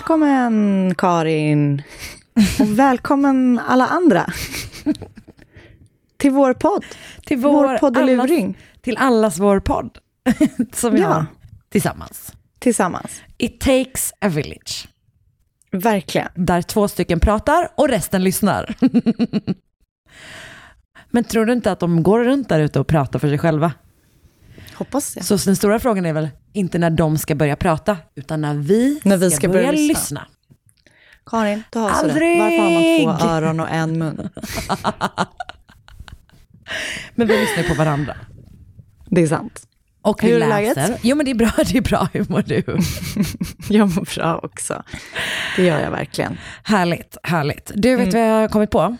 Välkommen Karin. Och välkommen alla andra. Till vår podd. Till Vår vår, poddeluring. allas, till allas vår podd. som vi Ja. har tillsammans. Tillsammans. It takes a village. Verkligen. Där två stycken pratar och resten lyssnar. Men tror du inte att de går runt där ute och pratar för sig själva? Hoppas det. Så den stora frågan är väl inte när de ska börja prata, utan när vi, När vi ska, ska börja, börja lyssna. lyssna. Karin, du har. Aldrig! Varför har man två öron och en mun? Men vi lyssnar på varandra. Det är sant. Och Hur vi är läget? Jo men det är bra, det är bra. Hur mår du? Jag mår bra också. Det gör jag verkligen. Härligt, härligt. Du, vet vad jag har kommit på?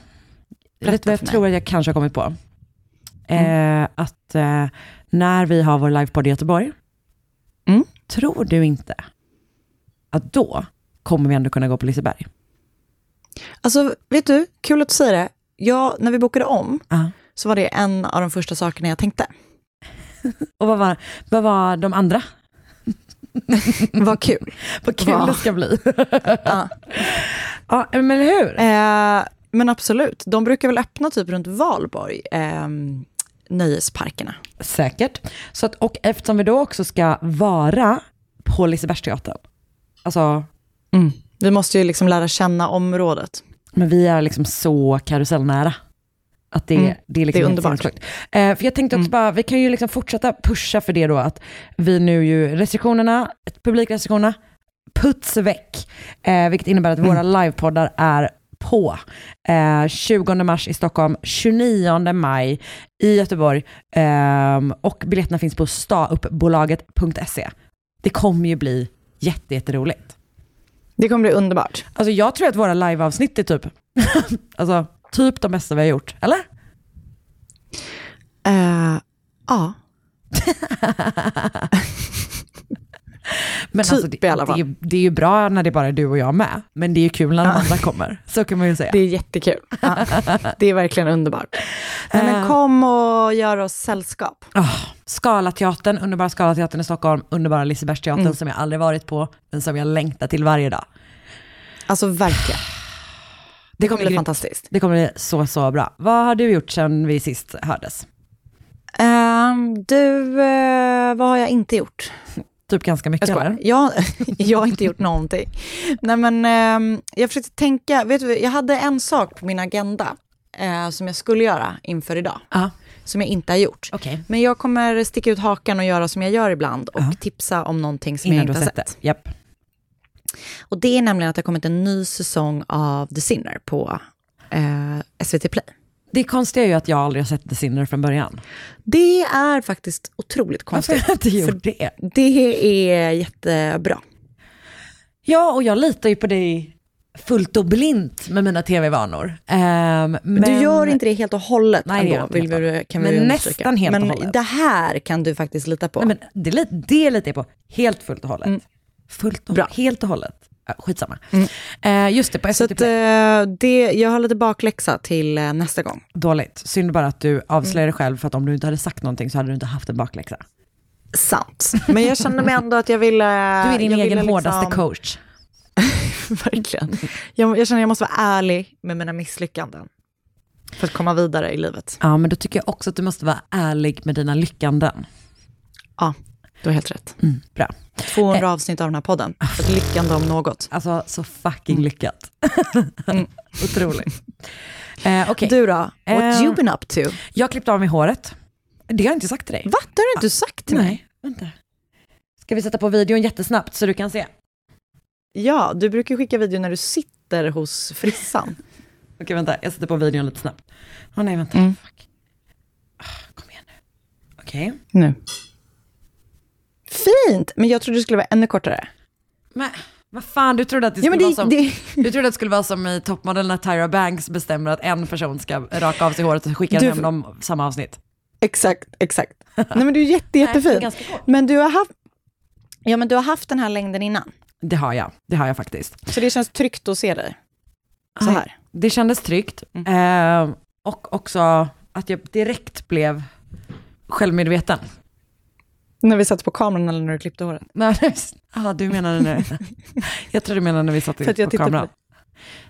Berätta vet vad jag tror att jag kanske har kommit på? Eh, att eh, när vi har vår livepodd i Göteborg, Mm. tror du inte att då kommer vi ändå kunna gå på Liseberg? Alltså, vet du, kul att du säger det. Jag, när vi bokade om Ja. så var det en av de första sakerna jag tänkte. Och vad var, vad var de andra? Vad kul. Vad kul Va? det ska bli. Ja. ja, men hur? Eh, men absolut, de brukar väl öppna typ runt Valborg, eh, nöjesparkerna. Säkert. Så att, och eftersom vi då också ska vara på Lisebergsteatern, alltså Vi måste ju liksom lära känna området. Men vi är liksom så karusellnära. Att det, Mm. det är liksom Det är underbart. Eh, för jag tänkte också bara, vi kan ju liksom fortsätta pusha för det då att vi nu ju, restriktionerna, publikrestriktionerna, puts väck. Eh, vilket innebär att våra livepoddar är på. Eh, 20 mars i Stockholm, 29 maj i Göteborg ehm, och biljetterna finns på stauppbolaget.se. Det kommer ju bli jätte, jätteroligt. Det kommer bli underbart. Alltså jag tror att våra liveavsnitt är typ, alltså, typ de bästa vi har gjort, eller? Eh, ja, Men Typ alltså, det, i alla fall. Det, är, det är ju bra när det bara är du och jag med, men det är ju kul när de andra kommer. Så kan man ju säga. det är jättekul. Ja, det är verkligen underbart. Nej, men Eh. kom och gör oss sällskap. Oh, Skalateatern, underbara Skalateatern i Stockholm, underbara Lisebergsteatern Mm. som jag aldrig varit på, men som jag längtar till varje dag. Alltså verkligen. Det kommer bli fantastiskt. Det kommer bli så, så bra. Vad har du gjort sedan vi sist hördes? Ehm, du, eh, vad har jag inte gjort? Typ ganska mycket eller? Jag, jag har inte gjort någonting. Nej men ehm, jag försökte tänka, vet du, jag hade en sak på min agenda eh, som jag skulle göra inför idag, Ja, som jag inte har gjort. okej. Men jag kommer sticka ut hakan och göra som jag gör ibland och Ja. tipsa om någonting som Innan jag inte har sett sett. det. Japp. Och det är nämligen att det har kommit en ny säsong av The Sinner på eh, SVT Play. Det konstiga är ju att jag aldrig har sett The Sinner från början. Det är faktiskt otroligt Varför har konstigt. jag inte gjort det? Det är jättebra. Ja, och jag litar ju på dig fullt och blint med mina tv-vanor. Ehm, Men du gör inte det helt och hållet Nej, ändå, vill vi, kan Men vi understryka. nästan helt och Men hållet. det här kan du faktiskt lita på. Nej, men det, det litar jag på helt fullt och hållet. Mm. Fullt och, Bra. Helt och hållet. Skitsamma. Eh, just det, på SVT att, Play. eh, det, jag har lite bakläxa till eh, nästa gång. Dåligt. Synd bara att du avslöjar dig själv för att om du inte hade sagt någonting så hade du inte haft en bakläxa. Sant. Men jag kände mig ändå att jag ville... Du är din egen ville hårdaste liksom- coach. Verkligen. Jag, jag känner att jag måste vara ärlig med mina misslyckanden. För att komma vidare i livet. Ja, men då tycker jag också att du måste vara ärlig med dina lyckanden. Ja, du har helt rätt. Mm, bra. 200 avsnitt av den här podden. Ett lyckande om något. Alltså så fucking lyckat. Otroligt. Eh, Okej, Du då? What Eh, you been up to? jag klippte av mig håret. Det har jag inte sagt till dig. Va? Det har du inte sagt till mig. Nej, vänta. Ska vi sätta på videon jättesnabbt så du kan se? Ja, du brukar skicka video när du sitter hos frissan. Okej, vänta. Jag sätter på videon lite snabbt. Åh nej, vänta. Mm. Fuck. Ah, kom igen nu. Okej. nu. Fint! Men jag trodde det skulle vara ännu kortare. Men vad fan, du trodde att det Ja, skulle men vara det, som... det, Du trodde att det skulle vara som i Toppmodell när Tyra Banks bestämmer att en person ska raka av sig håret och skicka Du- hem dem samma avsnitt. exakt, exakt. Nej men du är jätte, det jättefin. Men du har haft... Ja men du har haft den här längden innan. Det har jag, det har jag faktiskt. Så det känns tryggt att se dig. Så här. Det kändes tryggt. Eh, och också att jag direkt blev självmedveten. När vi satt på kameran eller när du klippte håret. Men, ja, du menade nu. Jag tror du menade när vi satt För på på kameran.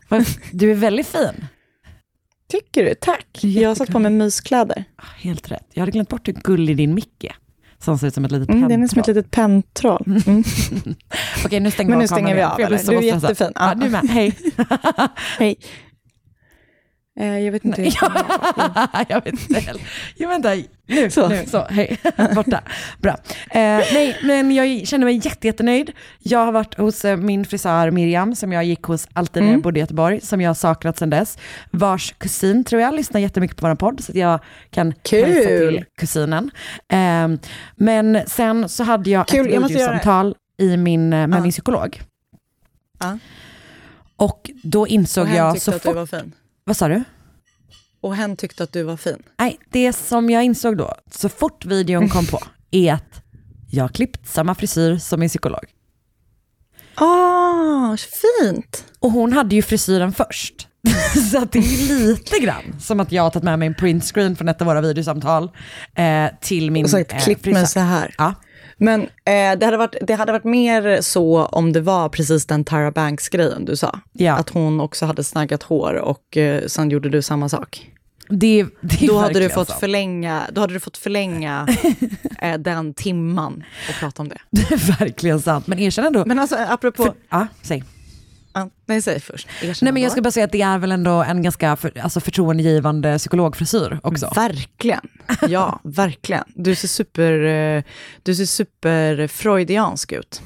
Men Du är väldigt fin. Tycker du? Tack. Jag har satt på mig myskläder. Ah, Helt rätt. Jag hade glömt bort hur gullig din mick är. Som ser ut som ett litet Mm, den är som ett litet penntroll. Mm. Okej, nu stänger Men nu stänger vi av, så Du är jättefin. Ja, Ja. du med. Hej. Hej. Eh, jag vet inte. jag vet inte heller. Jo, vänta. Nu, Så. nu, så, hej. Borta. Bra. Eh, nej, men jag känner mig jätte, jättenöjd. Jag har varit hos eh, min frisör Miriam, som jag gick hos alltid när jag Mm. bodde i Göteborg, som jag har saknat sedan dess. Vars kusin, tror jag, lyssnar jättemycket på vår podd, så att jag kan Kul. hälsa till kusinen. Eh, men sen så hade jag Kul, ett videosamtal i min, eh, med Ja. min psykolog. Ja. Och då insåg Och jag så att du fort... Vad sa du? Och hen tyckte att du var fin. Nej, det som jag insåg då, så fort videon kom på, är att jag har klippt samma frisyr som min psykolog. Ah, fint. Och hon hade ju frisyren först. så att det är lite grann som att jag har tagit med mig en printscreen från ett av våra videosamtal eh, till min Och sagt, eh, klipp mig så här. Ja, Men eh, det, hade varit, det hade varit mer så om det var precis den Tyra Banks-grejen du sa. Ja. Att hon också hade snaggat hår och eh, sen gjorde du samma sak. det, det Då hade, du fått sant. förlänga, då hade du fått förlänga eh, den timman och prata om det. Det är verkligen sant. Men erkänn ändå. Men alltså apropå... för, ja, säg. Nej, säg först. Nej men jag ska bara säga att det är väl ändå en ganska för, alltså förtroendegivande psykologfrisyr också. Verkligen. Ja, verkligen. Du ser super, eh, du ser super freudiansk ut.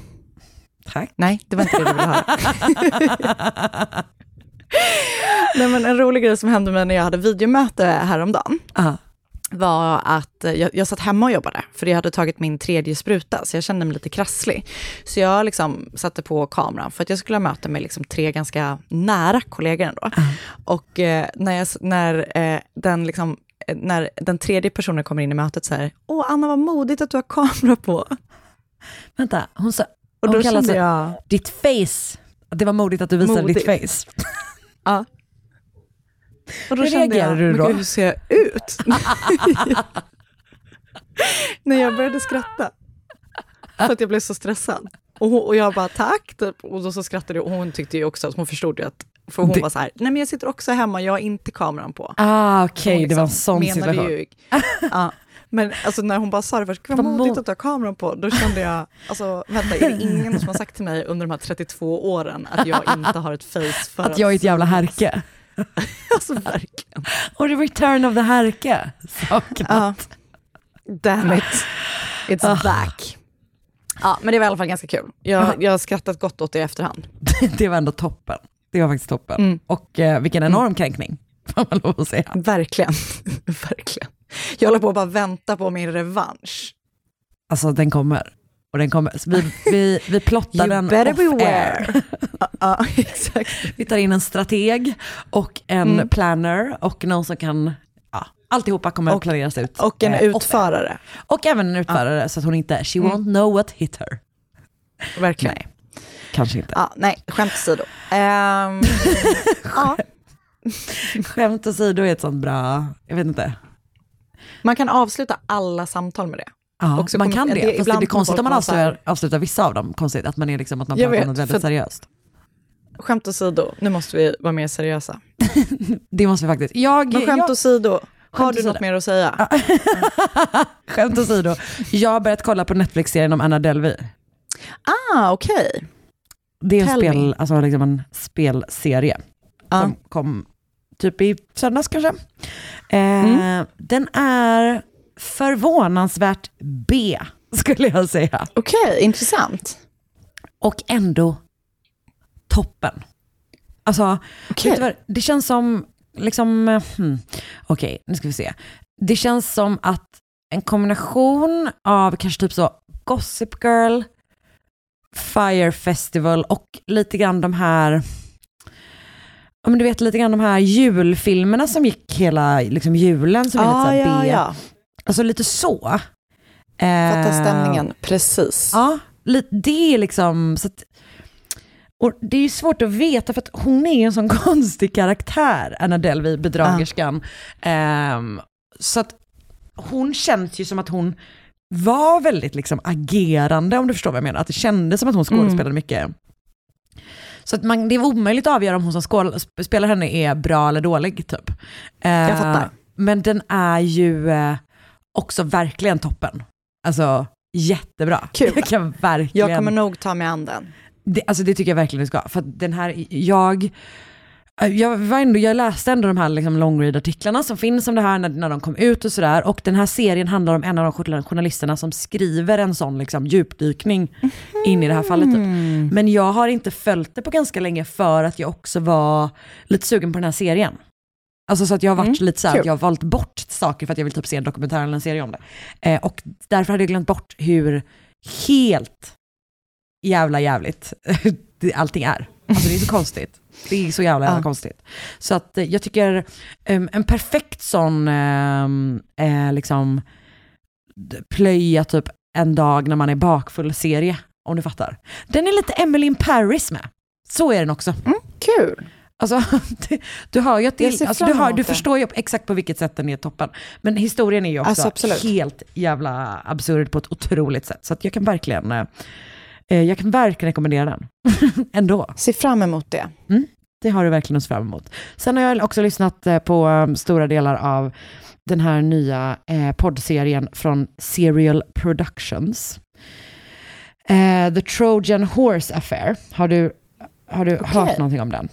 Tack. Nej, det var inte det du ville höra. Nej, men en rolig grej som hände mig när jag hade videomöte häromdagen Ja. Var att eh, jag, jag satt hemma och jobbade, för jag hade tagit min tredje spruta, så jag kände mig lite krasslig. Så jag liksom satte på kameran för att jag skulle ha möte med liksom tre ganska nära kollegor ändå. Och eh, när, jag, när, eh, den liksom, eh, när den tredje personen kommer in i mötet så här, åh Anna vad modigt att du har kamera på. Vänta, hon sa, Och hon då kallade kände sig- jag, ditt face, det var modigt att du visade Modigt. ditt face. ja. Och då Hur reagerade du då? gud, hur ser jag ut? när jag började skratta. För att jag blev så stressad. Och, hon, och jag bara tack, typ. och då så skrattade jag och hon tyckte ju också att hon förstod ju att, för hon Det- var så här, nej men jag sitter också hemma, jag har inte kameran på. Ah, okej, Hon det var en liksom sån situation. Ju, ja, men alltså när hon bara sa det först, gud vad modigt mod- att du har kameran på, då kände jag, alltså vänta, är det ingen som har sagt till mig under de här 32 åren att jag inte har ett face för Att jag är ett jävla härke. Alltså verkligen. Och the return of the härke. Saknat. Ja. Damn it, it's Ah. back. Ja, men det var i alla fall ganska kul. Jag, jag har skrattat gott åt det i efterhand. Det var ändå toppen. Det var faktiskt toppen. Mm. Och eh, vilken enorm kränkning, får man lov att säga. Verkligen. verkligen. Jag håller på att bara vänta på min revansch. Alltså den kommer. Och den kommer. Vi, vi, vi plottar den off beware. air. Ja, exakt. Vi tar in en strateg och en Mm. planner och någon som kan, ja, alltihopa kommer Och- planeras ut. Och en eh, utförare. Och även en utförare så att hon inte, she Mm. won't know what hit her. Verkligen. Nej. kanske inte. Ja, nej, skämt åsido. Ehm, ja, Skämt åsido är ett sånt bra, jag vet inte. man kan avsluta alla samtal med det. Ja, Och så man kan det, det- fast det blir konstigt om man avslutar, avslutar vissa av dem. Konstigt att man är liksom att man pratar om vet, något väldigt för- seriöst. Skämt åsido, nu måste vi vara mer seriösa. Det måste vi faktiskt. Jag, Men skämt jag, åsido, har du något mer att säga? skämt åsido, jag har börjat kolla på Netflix-serien om Anna Delvey. Ah, okej. Det är en, spel, alltså liksom en spelserie Ja. som kom typ i söndags kanske. Eh, Mm. Den är förvånansvärt B, skulle jag säga. Okej, intressant. Och ändå toppen. Alltså, du vad, det känns som, liksom, hmm, okej, nu ska vi se. Det känns som att en kombination av kanske typ så Gossip Girl, Fire Festival och lite grann de här, men du vet lite grann de här julfilmerna som gick hela liksom julen som är lite så Ah, här ja, B. ja. Alltså lite så. Fattar Eh, stämningen, precis. Ja, det är liksom... Så att, och det är ju svårt att veta för att hon är en sån konstig karaktär, Anna Delvey, bedragerskan. Ehm, så att hon känns ju som att hon var väldigt liksom agerande, om du förstår vad jag menar. Att det kändes som att hon skådespelade mycket. Så att man, det är omöjligt att avgöra om hon som skådespelar henne är bra eller dålig. Typ. Jag fattar. Men den är ju eh, också verkligen toppen. Alltså jättebra. Kul. Jag kan verkligen... Jag kommer nog ta mig an den. det, alltså det tycker jag verkligen du ska. För den här, jag... Jag, var ändå, jag läste ändå de här liksom long read-artiklarna som finns om det här när, när de kom ut och sådär. Och den här serien handlar om en av de journal- journalisterna som skriver en sån liksom djupdykning in i det här fallet. Typ. Men jag har inte följt det på ganska länge för att jag också var lite sugen på den här serien. Alltså så att jag har varit Mm, lite så här, att jag har valt bort saker för att jag vill typ se en dokumentär eller en serie om det. Eh, och därför hade jag glömt bort hur helt jävla jävligt allting är. Alltså det är så konstigt. Det är så jävla, jävla Ja. konstigt. Så att eh, jag tycker em, en perfekt sån um, eh, liksom plöja typ en dag när man är bakfull serie, om du fattar. Den är lite Emily in Paris med. Så är den också. Kul. Alltså, du, du hör ju att det, alltså, du, hör, du förstår ju exakt på vilket sätt den är toppen. Men historien är ju också Alltså, helt jävla absurd på ett otroligt sätt. Så jag kan verkligen, eh, eh, jag kan verkligen rekommendera den. Ändå. Se fram emot det. Det har du verkligen att se fram emot. Sen har jag också lyssnat eh, på eh, stora delar av den här nya eh, poddserien från Serial Productions. Eh, The Trojan Horse Affair. Har du, har du hört någonting om den?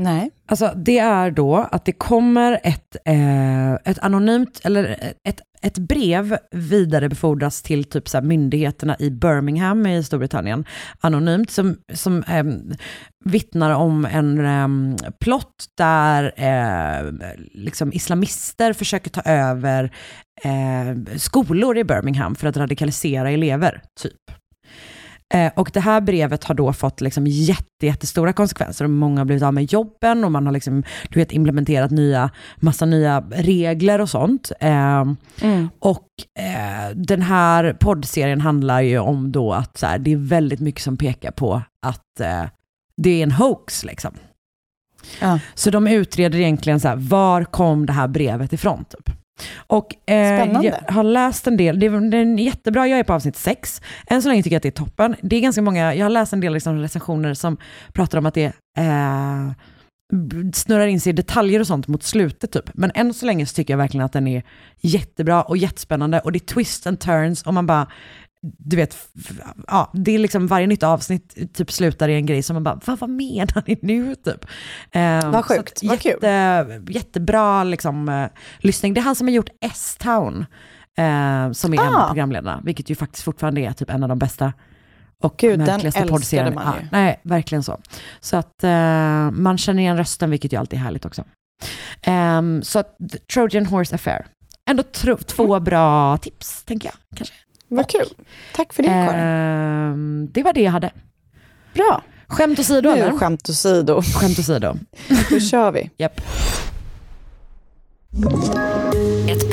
Nej. Alltså det är då att det kommer ett, eh, ett anonymt, eller ett, ett brev vidarebefordras till typ så här myndigheterna i Birmingham i Storbritannien, anonymt, som, som eh, vittnar om en eh, plott där eh, liksom islamister försöker ta över eh, skolor i Birmingham för att radikalisera elever, typ. Eh, och det här brevet har då fått liksom jätte, jättestora konsekvenser. Och många har blivit av med jobben och man har liksom, du vet, implementerat nya, massa nya regler och sånt. Eh, och eh, den här poddserien handlar ju om då att så här, det är väldigt mycket som pekar på att eh, det är en hoax. Liksom. Ja. Så de utreder egentligen så här, var kom det här brevet ifrån? Typ. Och eh, jag har läst en del, det är, det är jättebra, jag är på avsnitt sex. Än så länge tycker jag att det är toppen. Det är ganska många, jag har läst en del liksom recensioner som pratar om att det eh, snurrar in sig i detaljer och sånt mot slutet typ. Men än så länge så tycker jag verkligen att den är jättebra och jättespännande och det är twists and turns och man bara, du vet, ja, det är liksom varje nytt avsnitt typ slutar i en grej som man bara, vad, vad menar ni nu typ? Eh, Vad sjukt, vad kul. jätte, Jättebra liksom, eh, lyssning. Det är han som har gjort S-Town, eh, som är en av Ah. programledarna, vilket ju faktiskt fortfarande är typ en av de bästa och Gud, den älskade man Ja, ju. nej, verkligen så. Så att eh, man känner igen rösten, vilket ju alltid är härligt också. Ehm, så att Trojan Horse Affair. Ändå tro, två bra tips, tänker jag. Kanske. Vad kul. Tack för det Karin. Ehm, det var det jag hade. Bra. Skämt åsido, Nu eller? skämt åsido. Skämt åsido. Då kör vi. Japp. Ett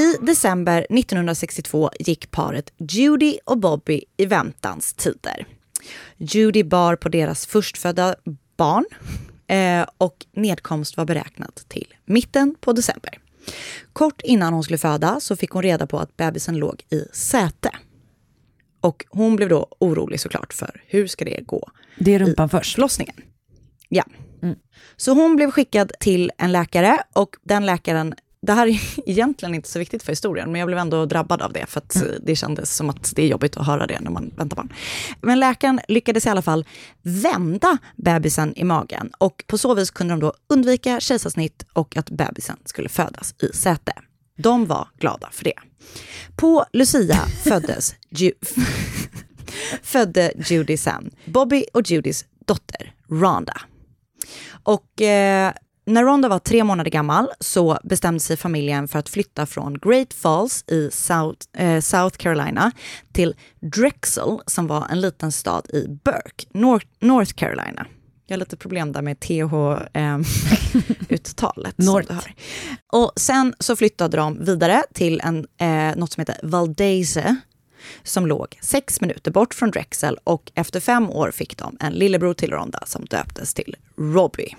I december 1962 gick paret Judy och Bobby i väntans tider. Judy bar på deras förstfödda barn eh, och nedkomst var beräknad till mitten på december. Kort innan hon skulle föda så fick hon reda på att bebisen låg i säte. Och hon blev då orolig såklart för hur ska det gå Det är rumpan först. förlossningen. Ja. Så hon blev skickad till en läkare och den läkaren, det här är egentligen inte så viktigt för historien, men jag blev ändå drabbad av det för att det kändes som att det är jobbigt att höra det när man väntar barn. Men läkaren lyckades i alla fall vända bebisen i magen och på så vis kunde de då undvika kejsarsnitt och att bebisen skulle födas i säte. De var glada för det. På Lucia föddes Ju födde Judy sen Bobby och Judys dotter Rhonda. Och eh, när Rhonda var tre månader gammal så bestämde sig familjen för att flytta från Great Falls i South, eh, South Carolina till Drexel som var en liten stad i Burke, North, North Carolina. Jag har lite problem där med TH-uttalet. North. Och sen så flyttade de vidare till en, eh, något som heter Valdese som låg sex minuter bort från Drexel och efter fem år fick de en lillebror till Ronda som döptes till Robbie.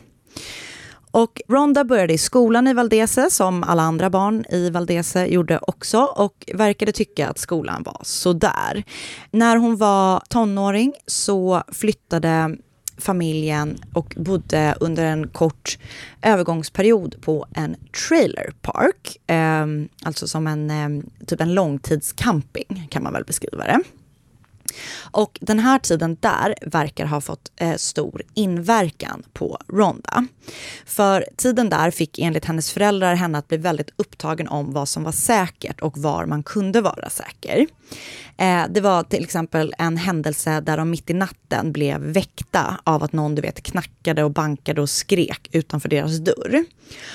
Och Ronda började i skolan i Valdese som alla andra barn i Valdese gjorde också och verkade tycka att skolan var sådär. När hon var tonåring så flyttade familjen och bodde under en kort övergångsperiod på en trailer park. Eh, alltså som en, eh, typ en långtidscamping kan man väl beskriva det. Och den här tiden där verkar ha fått eh, stor inverkan på Ronda. För tiden där fick enligt hennes föräldrar henne att bli väldigt upptagen om vad som var säkert och var man kunde vara säker. Eh, det var till exempel en händelse där de mitt i natten blev väckta av att någon du vet knackade och bankade och skrek utanför deras dörr.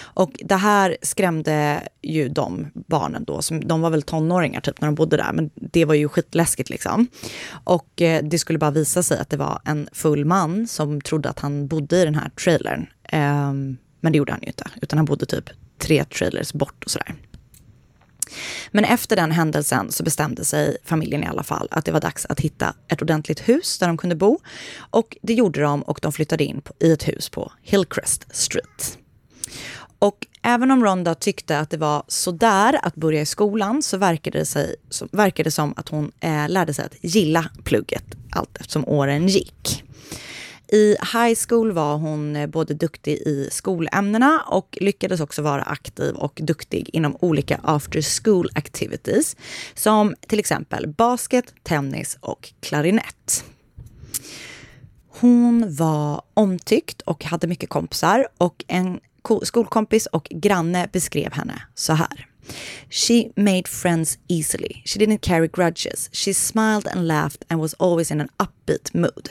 Och det här skrämde ju de barnen då, som, de var väl tonåringar typ när de bodde där, men det var ju skitläskigt liksom. Och eh, det skulle bara visa sig att det var en full man som trodde att han bodde i den här trailern. Eh, men det gjorde han ju inte, utan han bodde typ tre trailers bort och sådär. Men efter den händelsen så bestämde sig familjen i alla fall att det var dags att hitta ett ordentligt hus där de kunde bo. Och det gjorde de och de flyttade in på, i ett hus på Hillcrest Street. Och även om Ronda tyckte att det var sådär att börja i skolan så verkade det, sig, så verkade det som att hon eh, lärde sig att gilla plugget allt eftersom åren gick. I high school var hon eh, både duktig i skolämnena och lyckades också vara aktiv och duktig inom olika after school activities som till exempel basket, tennis och klarinett. Hon var omtyckt och hade mycket kompisar och en skolkompis och granne beskrev henne så här. She made friends easily. She didn't carry grudges. She smiled and laughed and was always in an upbeat mood.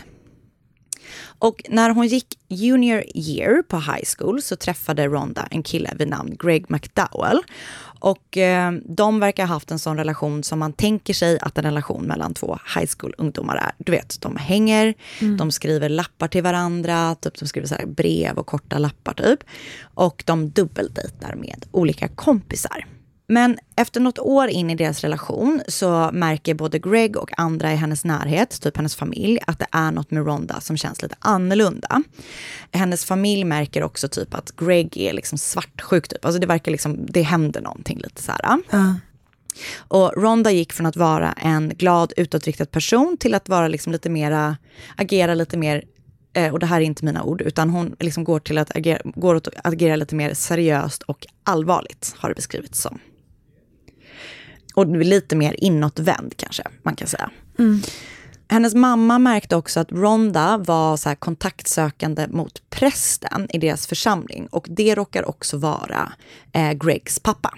Och när hon gick junior year på high school så träffade Ronda en kille vid namn Greg McDowell. Och eh, de verkar ha haft en sån relation som man tänker sig att en relation mellan två high school-ungdomar är. Du vet, de hänger, de skriver lappar till varandra, typ de skriver så brev och korta lappar typ. Och de dubbeldejtar med olika kompisar. Men efter något år in i deras relation så märker både Greg och andra i hennes närhet, typ hennes familj, att det är något med Ronda som känns lite annorlunda. Hennes familj märker också typ att Greg är liksom svartsjuk, typ. Alltså det verkar liksom, det händer någonting lite så här. Och Ronda gick från att vara en glad utåtriktad person till att vara liksom lite mera, agera lite mer eh, och det här är inte mina ord, utan hon liksom går till att agera, går att agera lite mer seriöst och allvarligt, har det beskrivits som. Och lite mer inåtvänd kanske, man kan säga. hennes mamma märkte också att Ronda var så kontaktsökande mot prästen i deras församling och det råkar också vara eh, Gregs pappa.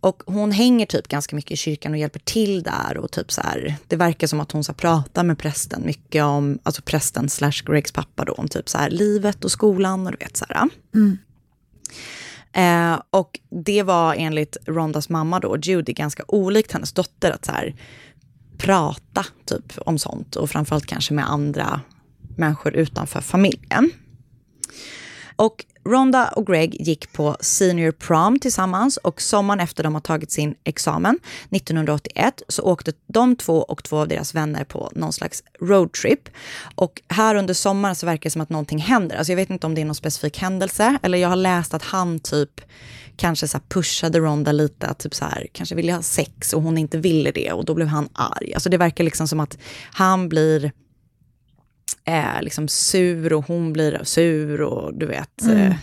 Och hon hänger typ ganska mycket i kyrkan och hjälper till där och typ så här, det verkar som att hon så pratar med prästen mycket om, alltså prästen slash Gregs pappa då, om typ så här livet och skolan och du vet så här. Eh, och det var enligt Rondas mamma då, Judy, ganska olikt hennes dotter att så här, prata typ om sånt och framförallt kanske med andra människor utanför familjen. Och Ronda och Greg gick på senior prom tillsammans och sommaren efter de har tagit sin examen, 1981, så åkte de två och två av deras vänner på någon slags roadtrip. Och här under sommaren så verkar det som att någonting händer. Alltså jag vet inte om det är någon specifik händelse, eller jag har läst att han typ kanske så pushade Ronda lite, att typ så här, kanske ville ha sex och hon inte ville det och då blev han arg. Alltså det verkar liksom som att han blir är liksom sur och hon blir sur och du vet. Eh,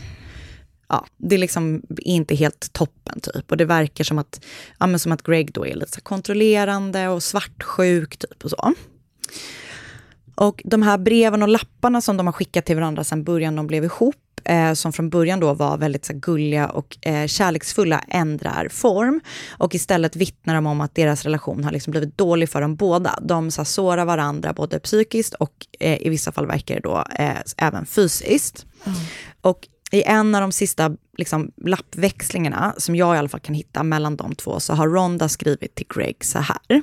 ja, det är liksom inte helt toppen typ. Och det verkar som att, ja, men som att Greg då är lite kontrollerande och svartsjuk typ och så. Och de här breven och lapparna som de har skickat till varandra sedan början de blev ihop, eh, som från början då var väldigt så gulliga och eh, kärleksfulla, ändrar form. Och istället vittnar de om att deras relation har liksom blivit dålig för dem båda. De så sårar varandra både psykiskt och eh, i vissa fall verkar det då eh, även fysiskt. Och i en av de sista liksom, lappväxlingarna, som jag i alla fall kan hitta mellan de två, så har Ronda skrivit till Greg så här.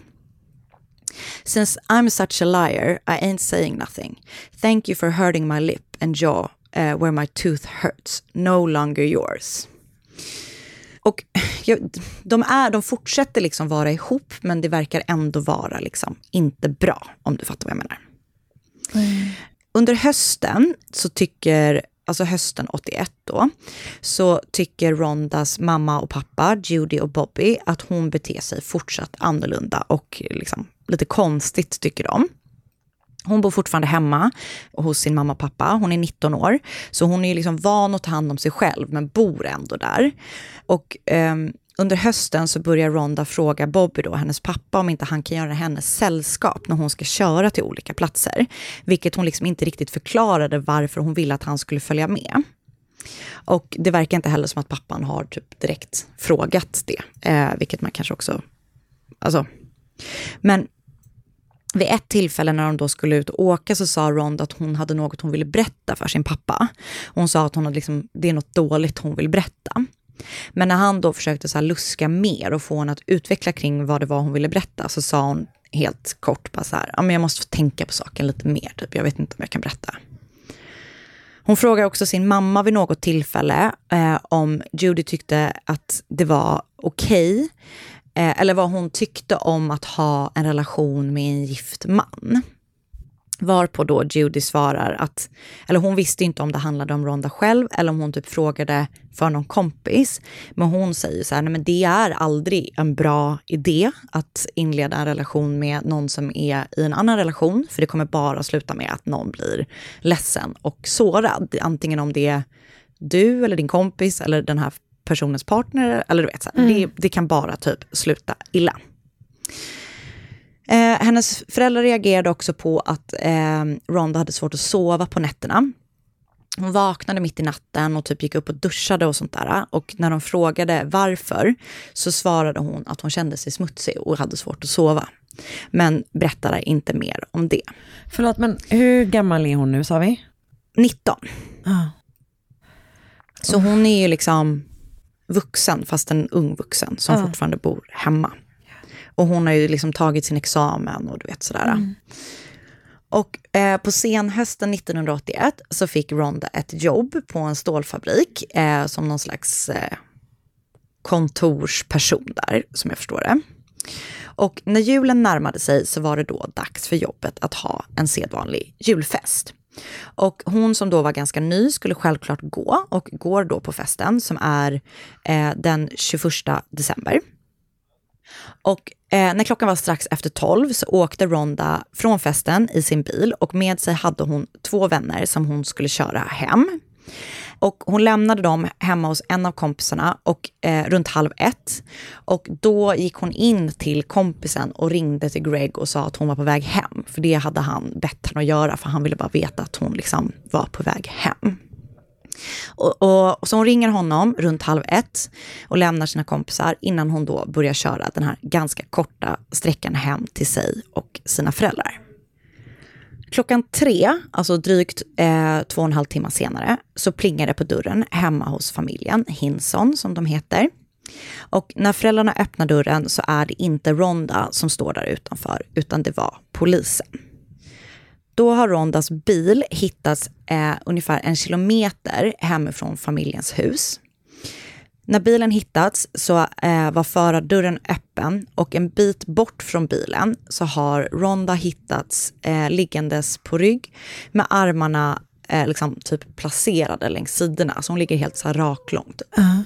Since I'm such a liar, I ain't saying nothing. Thank you for hurting my lip and jaw uh, where my tooth hurts. No longer yours. Och de, är, de fortsätter liksom vara ihop, men det verkar ändå vara liksom inte bra, om du fattar vad jag menar. Under hösten så tycker, alltså hösten 81 då, så tycker Rondas mamma och pappa, Judy och Bobby, att hon beter sig fortsatt annorlunda och liksom lite konstigt tycker de. Hon bor fortfarande hemma hos sin mamma och pappa. Hon är 19 år, så hon är liksom van att ta hand om sig själv, men bor ändå där. Och eh, under hösten så börjar Ronda fråga Bobby, då, hennes pappa, om inte han kan göra hennes sällskap när hon ska köra till olika platser. Vilket hon liksom inte riktigt förklarade varför hon ville att han skulle följa med. Och det verkar inte heller som att pappan har typ direkt frågat det, eh, vilket man kanske också... Alltså. Men vid ett tillfälle när de då skulle ut och åka så sa Rond att hon hade något hon ville berätta för sin pappa. Hon sa att hon hade liksom, det är något dåligt hon vill berätta. Men när han då försökte så här luska mer och få henne att utveckla kring vad det var hon ville berätta så sa hon helt kort bara så här, ja men jag måste få tänka på saken lite mer, typ. jag vet inte om jag kan berätta. Hon frågar också sin mamma vid något tillfälle eh, om Judy tyckte att det var okej, eh, eller vad hon tyckte om att ha en relation med en gift man. Varpå då Judy svarar att, eller hon visste inte om det handlade om Ronda själv eller om hon typ frågade för någon kompis. Men hon säger så här, nej men det är aldrig en bra idé att inleda en relation med någon som är i en annan relation. För det kommer bara sluta med att någon blir ledsen och sårad. Antingen om det är du eller din kompis eller den här personens partner. Eller du vet, så här, det, det kan bara typ sluta illa. Eh, hennes föräldrar reagerade också på att eh, Ronda hade svårt att sova på nätterna. Hon vaknade mitt i natten och typ gick upp och duschade och sånt där. Och när de frågade varför så svarade hon att hon kände sig smutsig och hade svårt att sova. Men berättade inte mer om det. Förlåt, men hur gammal är hon nu sa vi? 19. Ah. Så hon är ju liksom vuxen, fast en ung vuxen som Ja. fortfarande bor hemma. Och hon har ju liksom tagit sin examen och du vet sådär. Och eh, på senhösten 1981 så fick Ronda ett jobb på en stålfabrik eh, som någon slags eh, kontorsperson där, som jag förstår det. Och när julen närmade sig så var det då dags för jobbet att ha en sedvanlig julfest. Och hon som då var ganska ny skulle självklart gå och går då på festen som är eh, den 21 december. Och eh, när klockan var strax efter 12 så åkte Ronda från festen i sin bil och med sig hade hon två vänner som hon skulle köra hem. Och hon lämnade dem hemma hos en av kompisarna och, eh, runt halv ett. Och då gick hon in till kompisen och ringde till Greg och sa att hon var på väg hem. För det hade han bett henne att göra, för han ville bara veta att hon liksom var på väg hem. Och, och, och så hon ringer honom runt halv ett och lämnar sina kompisar innan hon då börjar köra den här ganska korta sträckan hem till sig och sina föräldrar. Klockan tre, alltså drygt eh, två och en halv timme senare, så plingar det på dörren hemma hos familjen, Hinson som de heter. Och när föräldrarna öppnar dörren så är det inte Ronda som står där utanför, utan det var polisen. Då har Rondas bil hittats eh, ungefär en kilometer hemifrån familjens hus. När bilen hittats så eh, var förardörren öppen och en bit bort från bilen så har Ronda hittats eh, liggandes på rygg med armarna eh, liksom typ placerade längs sidorna. Så hon ligger helt så här raklångt. Uh.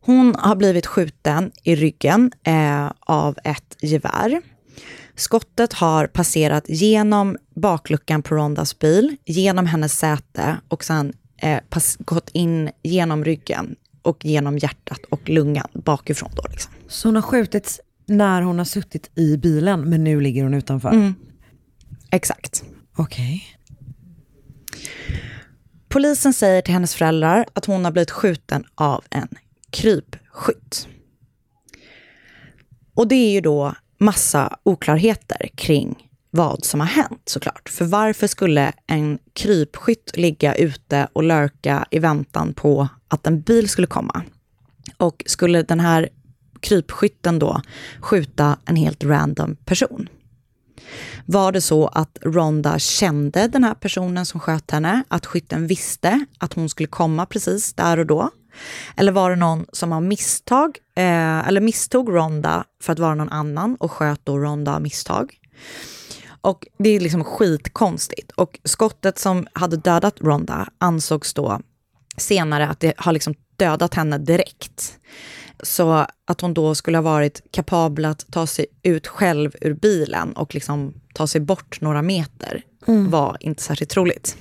Hon har blivit skjuten i ryggen eh, av ett gevär. Skottet har passerat genom bakluckan på Rondas bil, genom hennes säte och sen eh, pass, gått in genom ryggen och genom hjärtat och lungan bakifrån. Då, liksom. Så hon har skjutits när hon har suttit i bilen, men nu ligger hon utanför? Mm. Exakt. Okej. Okay. Polisen säger till hennes föräldrar att hon har blivit skjuten av en krypskytt. Och det är ju då massa oklarheter kring vad som har hänt såklart. För varför skulle en krypskytt ligga ute och lurka i väntan på att en bil skulle komma? Och skulle den här krypskytten då skjuta en helt random person? Var det så att Ronda kände den här personen som sköt henne? Att skytten visste att hon skulle komma precis där och då? Eller var det någon som av misstag, eh, eller misstog Ronda för att vara någon annan och sköt då Ronda av misstag? Och det är liksom skitkonstigt. Och skottet som hade dödat Ronda ansågs då senare att det har liksom dödat henne direkt. Så att hon då skulle ha varit kapabel att ta sig ut själv ur bilen och liksom ta sig bort några meter mm. var inte särskilt troligt.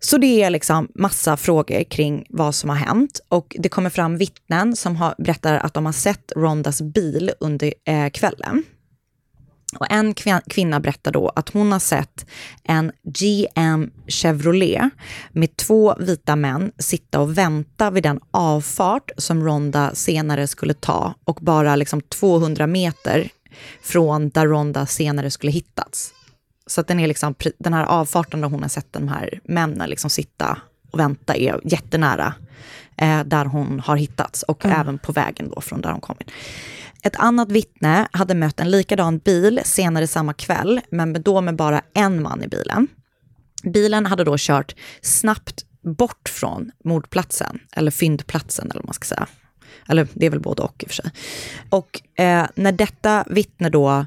Så det är liksom massa frågor kring vad som har hänt och det kommer fram vittnen som har, berättar att de har sett Rondas bil under eh, kvällen. Och en kvinna berättar då att hon har sett en GM Chevrolet med två vita män sitta och vänta vid den avfart som Ronda senare skulle ta och bara liksom 200 meter från där Ronda senare skulle hittats. Så att den, är liksom, den här avfarten där hon har sett de här männen liksom sitta och vänta är jättenära eh, där hon har hittats och mm. även på vägen då från där hon kommit. Ett annat vittne hade mött en likadan bil senare samma kväll, men då med bara en man i bilen. Bilen hade då kört snabbt bort från mordplatsen, eller fyndplatsen eller vad man ska säga. Eller det är väl både och i och för sig. Och eh, när detta vittne då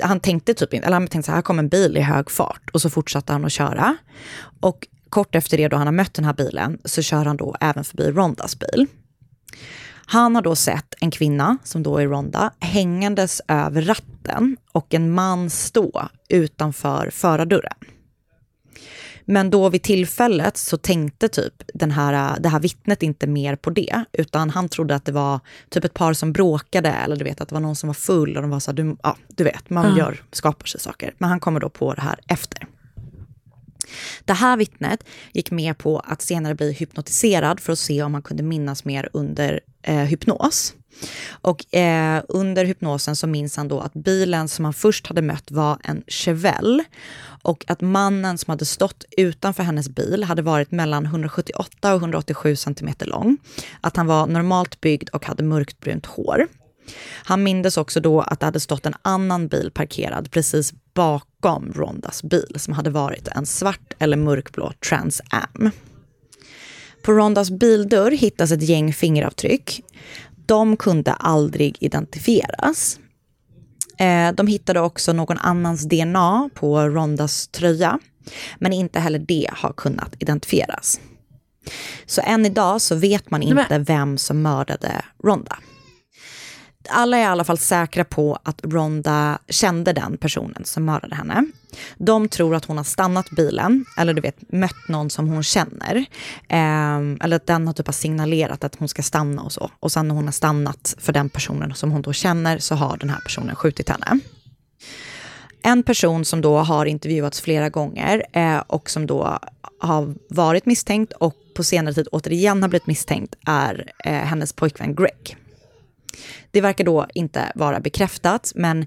han tänkte typ inte, eller han tänkte så här, här kommer en bil i hög fart och så fortsatte han att köra. Och kort efter det då han har mött den här bilen så kör han då även förbi Rondas bil. Han har då sett en kvinna, som då är Ronda, hängandes över ratten och en man stå utanför förardörren. Men då vid tillfället så tänkte typ den här, det här vittnet inte mer på det, utan han trodde att det var typ ett par som bråkade eller du vet att det var någon som var full och de var så här, du, ja, du vet, man gör, skapar sig saker. Men han kommer då på det här efter. Det här vittnet gick med på att senare bli hypnotiserad för att se om han kunde minnas mer under eh, hypnos. Och eh, under hypnosen så minns han då att bilen som han först hade mött var en Chevelle och att mannen som hade stått utanför hennes bil hade varit mellan 178 och 187 centimeter lång. Att han var normalt byggd och hade mörkt brunt hår. Han mindes också då att det hade stått en annan bil parkerad precis bakom Rondas bil som hade varit en svart eller mörkblå Trans Am. På Rondas bildörr hittas ett gäng fingeravtryck. De kunde aldrig identifieras. Eh, de hittade också någon annans DNA på Rondas tröja, men inte heller det har kunnat identifieras. Så än idag så vet man inte vem som mördade Ronda alla är i alla fall säkra på att Ronda kände den personen som mördade henne. De tror att hon har stannat bilen, eller du vet mött någon som hon känner. Eh, eller att den har typ har signalerat att hon ska stanna och så. Och sen när hon har stannat för den personen som hon då känner så har den här personen skjutit henne. En person som då har intervjuats flera gånger eh, och som då har varit misstänkt och på senare tid återigen har blivit misstänkt är eh, hennes pojkvän Greg. Det verkar då inte vara bekräftat, men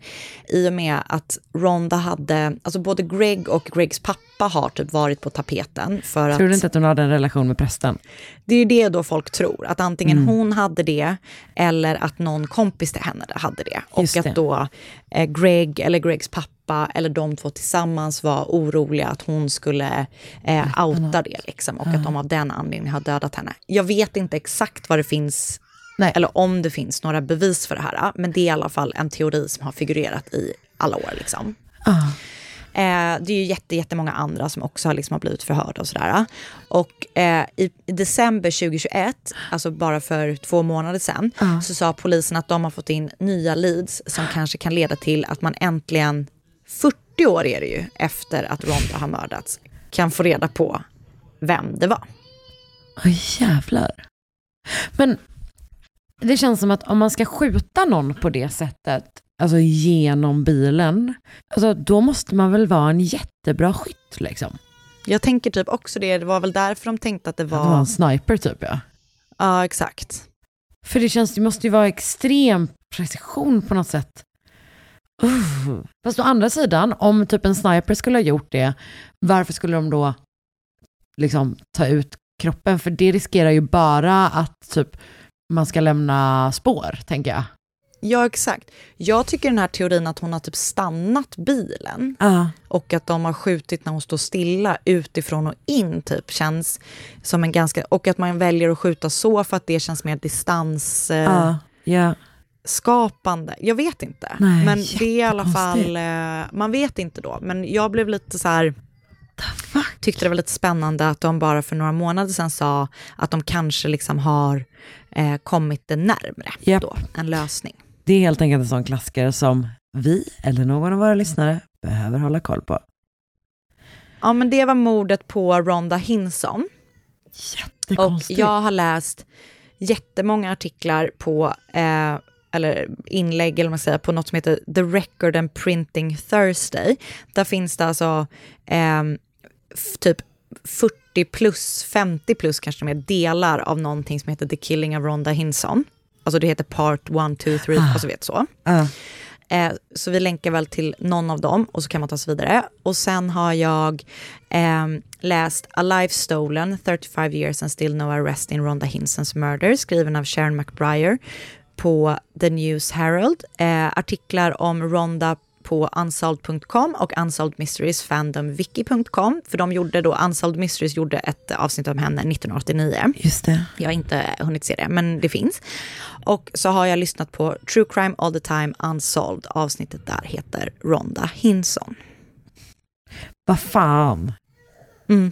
i och med att Ronda hade, alltså både Greg och Gregs pappa har typ varit på tapeten för Tror du att... inte att hon hade en relation med prästen? Det är ju det då folk tror, att antingen Mm. hon hade det eller att någon kompis till henne hade det. Just och det. att då eh, Greg eller Gregs pappa eller de två tillsammans var oroliga att hon skulle eh, outa det liksom, och att de av den anledningen har dödat henne. Jag vet inte exakt vad det finns, Nej. eller om det finns några bevis för det här, men det är i alla fall en teori som har figurerat i alla år. Liksom. Ah. Eh, det är ju jätte, jättemånga andra som också har, liksom har blivit förhörda och sådär. Och eh, i, i december 2021, alltså bara för två månader sedan, så sa polisen att de har fått in nya leads som kanske kan leda till att man äntligen, 40 år är det ju efter att Ronda har mördats, kan få reda på vem det var. Oj jävlar. Men det känns som att om man ska skjuta någon på det sättet, alltså genom bilen, alltså då måste man väl vara en jättebra skytt liksom. Jag tänker typ också det, det var väl därför de tänkte att det Att det var... var en sniper typ ja. Ja, exakt. För det känns, det måste ju vara extrem precision på något sätt. Uh. Fast å andra sidan, om typ en sniper skulle ha gjort det, varför skulle de då liksom ta ut kroppen? För det riskerar ju bara att typ man ska lämna spår, tänker jag. Ja, exakt. Jag tycker den här teorin att hon har typ stannat bilen Ja. och att de har skjutit när hon står stilla utifrån och in typ känns som en ganska... Och att man väljer att skjuta så för att det känns mer distansskapande. Ja. skapande. Jag vet inte. Nej, men det är i alla fall... Eh, man vet inte då. Men jag blev lite så här... Tyckte det var lite spännande att de bara för några månader sedan sa att de kanske liksom har eh, kommit det närmre Japp. då, en lösning. Det är helt enkelt en sån klassiker som vi eller någon av våra lyssnare behöver hålla koll på. Ja, men det var mordet på Ronda Hinson. Och Jättekonstigt. jag har läst jättemånga artiklar på, eh, eller inlägg eller man säger, på något som heter The Record and Printing Thursday. Där finns det alltså eh, typ 40 plus, 50 plus kanske mer delar av någonting som heter The Killing of Ronda Hinson. Alltså det heter Part 1, 2, 3 och så vet så. Ja. Eh, så vi länkar väl till någon av dem och så kan man ta sig vidare. Och sen har jag ehm, läst A Life Stolen, 35 years and still no arrest in Rhonda Hinsons murder, skriven av Sharon McBriar på The News Herald. Eh, artiklar om Rhonda på unsolved.com och Unsolved Mysteries fandomwiki.com. För de gjorde då, Unsolved Mysteries gjorde ett avsnitt om henne 1989. Just det. Jag har inte hunnit se det, men det finns. Och så har jag lyssnat på True Crime All the Time Unsolved. Avsnittet där heter Ronda Hinson. Vad fan. Mm.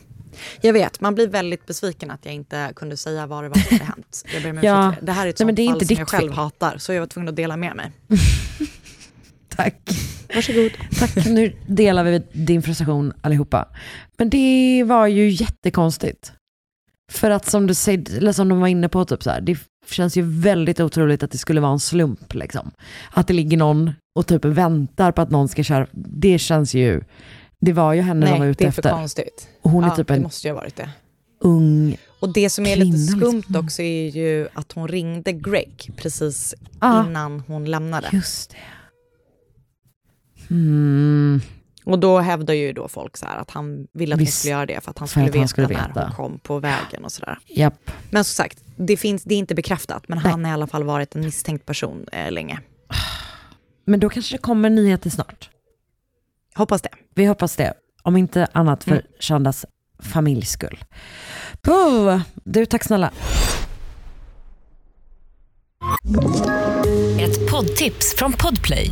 Jag vet, man blir väldigt besviken att jag inte kunde säga vad det var som hade hänt. Jag ber om Ja. det. det här är ett Nej, sånt är fall inte som jag själv fel. hatar, så jag var tvungen att dela med mig. Tack. Varsågod. Tack, nu delar vi din frustration allihopa. Men det var ju jättekonstigt. För att som du säger, eller som de var inne på, typ så här, det känns ju väldigt otroligt att det skulle vara en slump. Liksom. Att det ligger någon och typ väntar på att någon ska köra. Det känns ju, det var ju henne de var Nej, ute det är för efter. konstigt. Och hon är ja, typ det en måste ju ha varit det. ung, Och det som är kvinna, lite skumt liksom. också är ju att hon ringde Greg precis Ja. innan hon lämnade. just det. Mm, Och då hävdar ju då folk så här att han ville att hon Visst. skulle göra det för att han skulle, att han veta, skulle när veta. hon kom på vägen och sådär. japp. Men som sagt, det, finns, det är inte bekräftat, men Nej. han har i alla fall varit en misstänkt person eh, länge. Men då kanske det kommer nyheter snart. Hoppas det. Vi hoppas det. Om inte annat för Mm. Shandas familjs skull. Puh. Du, tack snälla. Ett poddtips från Podplay.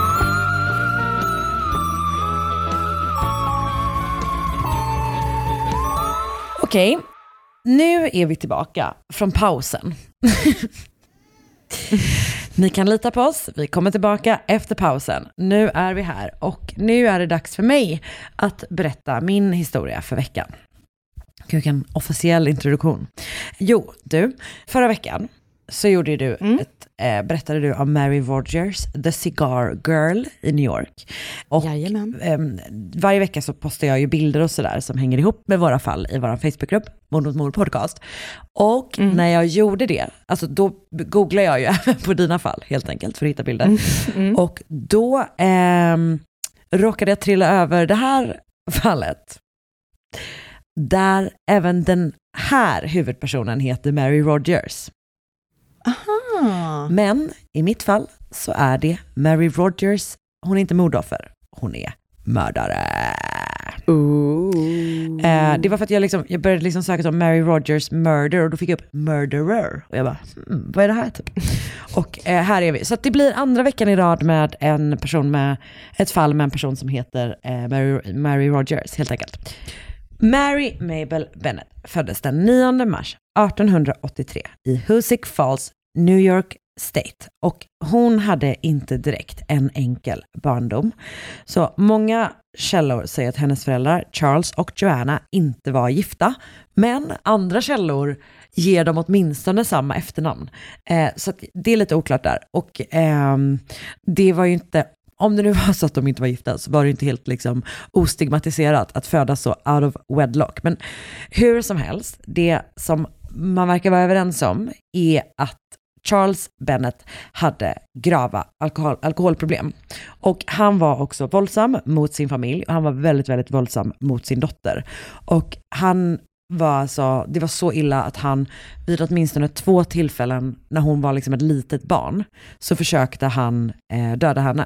Okej, nu är vi tillbaka från pausen. Ni kan lita på oss, vi kommer tillbaka efter pausen. Nu är vi här och nu är det dags för mig att berätta min historia för veckan. Vilken officiell introduktion. Jo, du, förra veckan så gjorde du ett, eh, berättade du om Mary Rogers, The Cigar Girl i New York. Och ehm, varje vecka så postar jag ju bilder och sådär som hänger ihop med våra fall i vår Facebookgrupp, Mord mot mord podcast. Och när jag gjorde det, alltså då googlade jag ju även på dina fall helt enkelt för att hitta bilder. Och då ehm, råkade jag trilla över det här fallet. Där även den här huvudpersonen heter Mary Rogers. Men i mitt fall så är det Mary Rogers, hon är inte mordoffer, hon är mördare. Eh, det var för att jag, liksom, jag började liksom söka om Mary Rogers murder och då fick jag upp murderer. Och jag bara, hmm, vad är det här typ? och eh, här är vi. Så det blir andra veckan i rad med en person med, ett fall med en person som heter eh, Mary, Mary Rogers helt enkelt. Mary Mabel Bennett föddes den 9 mars 1883 i Hoosick Falls, New York State. Och hon hade inte direkt en enkel barndom. Så många källor säger att hennes föräldrar, Charles och Joanna, inte var gifta. Men andra källor ger dem åtminstone samma efternamn. Eh, så att det är lite oklart där. Och eh, det var ju inte om det nu var så att de inte var gifta så var det inte helt liksom ostigmatiserat att födas så out of wedlock. Men hur som helst, det som man verkar vara överens om är att Charles Bennett hade grava alkohol, alkoholproblem. Och han var också våldsam mot sin familj och han var väldigt, väldigt våldsam mot sin dotter. Och han var alltså, det var så illa att han vid åtminstone två tillfällen när hon var liksom ett litet barn så försökte han eh, döda henne.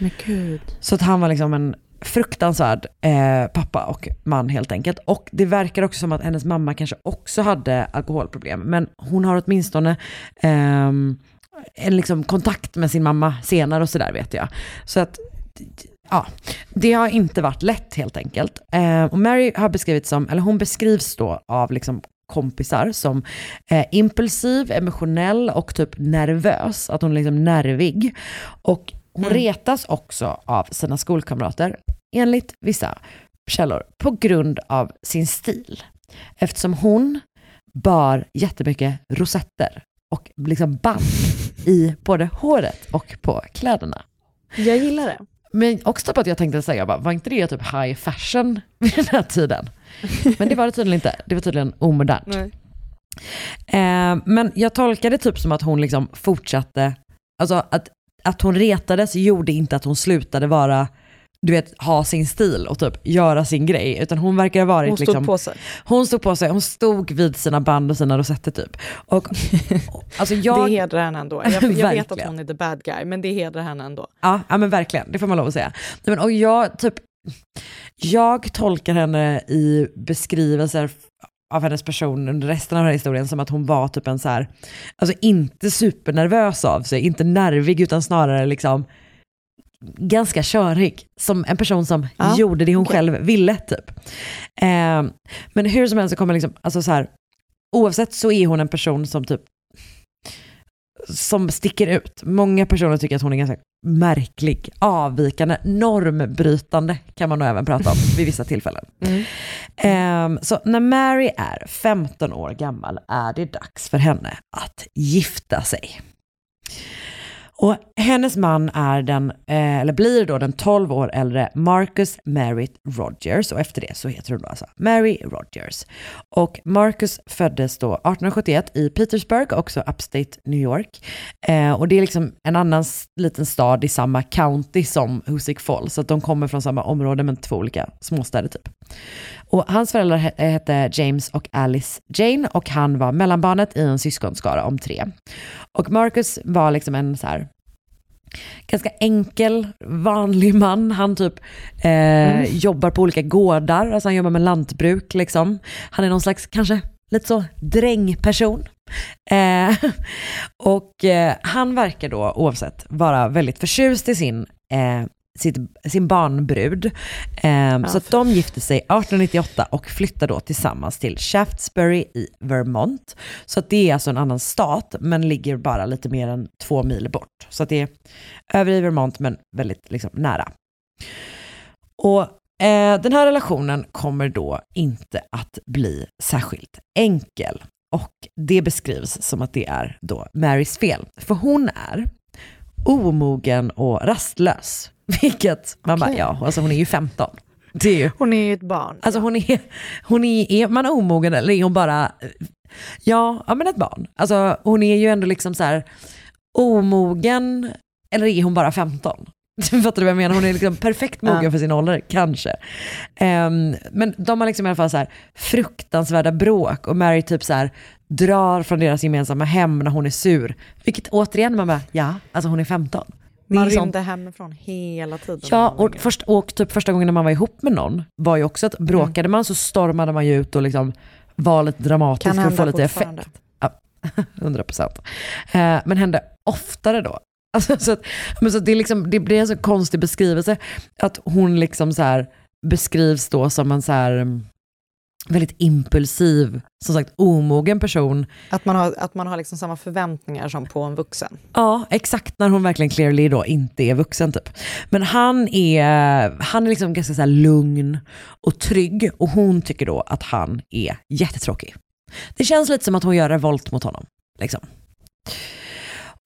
Men gud. Så att han var liksom en fruktansvärd eh, pappa och man helt enkelt. Och det verkar också som att hennes mamma kanske också hade alkoholproblem. Men hon har åtminstone eh, en liksom kontakt med sin mamma senare och sådär vet jag. Så att Ja, det har inte varit lätt helt enkelt. Eh, och Mary har beskrivits som, eller hon beskrivs då av liksom kompisar som eh, impulsiv, emotionell och typ nervös. Att hon är liksom nervig. Och hon retas också av sina skolkamrater, enligt vissa källor, på grund av sin stil. Eftersom hon bar jättemycket rosetter och liksom band i både håret och på kläderna. Jag gillar det. Men också på att jag tänkte säga, bara, var inte det typ high fashion vid den här tiden? Men det var det tydligen inte. Det var tydligen omodernt. Eh, men jag tolkade typ som att hon liksom fortsatte, alltså att, att hon retades gjorde inte att hon slutade vara, du vet, ha sin stil och typ göra sin grej. Utan hon verkar ha varit Hon stod liksom, på sig. Hon stod på sig, hon stod vid sina band och sina rosetter typ. Och, alltså jag, Det hedrar henne ändå. Jag, jag vet att hon är the bad guy, men det hedrar henne ändå. Ja, ja men verkligen, det får man lov att säga. Men, och jag, typ, jag tolkar henne i beskrivelser av hennes person under resten av den här historien som att hon var typ en så här, alltså inte supernervös av sig, inte nervig utan snarare liksom ganska körig. Som en person som Ja, gjorde det hon okej. själv ville typ. Eh, men hur som helst så kommer liksom, alltså så här, oavsett så är hon en person som typ som sticker ut. Många personer tycker att hon är ganska märklig, avvikande, normbrytande kan man nog även prata om vid vissa tillfällen. Ehm, så när Mary är 15 år gammal är det dags för henne att gifta sig. Och hennes man är den, eh, eller blir då den 12 år äldre Marcus Merritt Rogers och efter det så heter hon då alltså Mary Rogers. Och Marcus föddes då 1871 i Petersburg, också upstate New York. Eh, och det är liksom en annan liten stad i samma county som Hoosick Falls, så att de kommer från samma område men två olika småstäder typ. Och hans föräldrar he- hette James och Alice Jane och han var mellanbarnet i en syskonskara om tre. Och Marcus var liksom en så här ganska enkel, vanlig man. Han typ eh, jobbar på olika gårdar, alltså han jobbar med lantbruk liksom. Han är någon slags, kanske lite så drängperson. Eh, och eh, han verkar då oavsett vara väldigt förtjust i sin, eh, sitt, sin barnbrud. Eh, så att de gifte sig 1898 och flyttar då tillsammans till Shaftesbury i Vermont. Så det är alltså en annan stat men ligger bara lite mer än två mil bort. Så det är över i Vermont men väldigt liksom, nära. Och eh, den här relationen kommer då inte att bli särskilt enkel. Och det beskrivs som att det är då Marys fel. För hon är omogen och rastlös. Vilket man bara, Okej. ja, alltså hon är ju 15. Det är ju, Hon är ju ett barn. alltså hon är, hon är, är man omogen eller är hon bara, ja, ja men ett barn. Alltså hon är ju ändå liksom så här omogen, eller är hon bara 15? Fattar du vad jag menar? Hon är liksom perfekt mogen Ja. för sin ålder, kanske. Ehm, men de har liksom i alla fall så här fruktansvärda bråk och Mary typ så här drar från deras gemensamma hem när hon är sur. Vilket återigen, man bara, ja, alltså hon är 15. Man sånt- rymde hemifrån hela tiden. Ja, och, först, och typ första gången när man var ihop med någon var ju också att bråkade man så stormade man ju ut och liksom var lite dramatisk Kan för att få lite effekt. Ja, 100 procent. Eh, men hände oftare då. Alltså, så att, men så det, är liksom, det blir en så konstig beskrivelse att hon liksom så beskrivs då som en så här mm, väldigt impulsiv, som sagt omogen person. Att man har, att man har liksom samma förväntningar som på en vuxen. Ja, exakt när hon verkligen clearly då inte är vuxen typ. Men han är, han är liksom ganska så lugn och trygg och hon tycker då att han är jättetråkig. Det känns lite som att hon gör revolt mot honom. Liksom.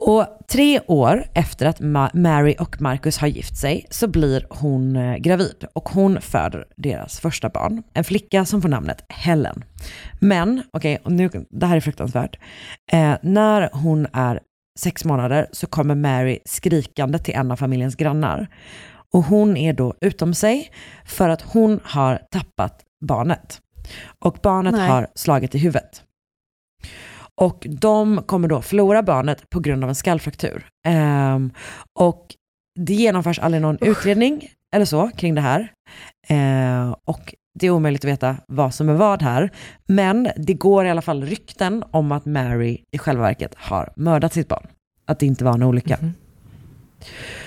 Och tre år efter att Ma- Mary och Marcus har gift sig så blir hon eh, gravid och hon föder deras första barn. En flicka som får namnet Helen. Men, okej, nu, det här är fruktansvärt. Eh, när hon är sex månader så kommer Mary skrikande till en av familjens grannar. Och hon är då utom sig för att hon har tappat barnet. Och barnet Nej. har slagit i huvudet. Och de kommer då förlora barnet på grund av en skallfraktur. Ehm, och det genomförs aldrig någon utredning eller så kring det här. Ehm, och det är omöjligt att veta vad som är vad här. Men det går i alla fall rykten om att Mary i själva verket har mördat sitt barn. Att det inte var en olycka.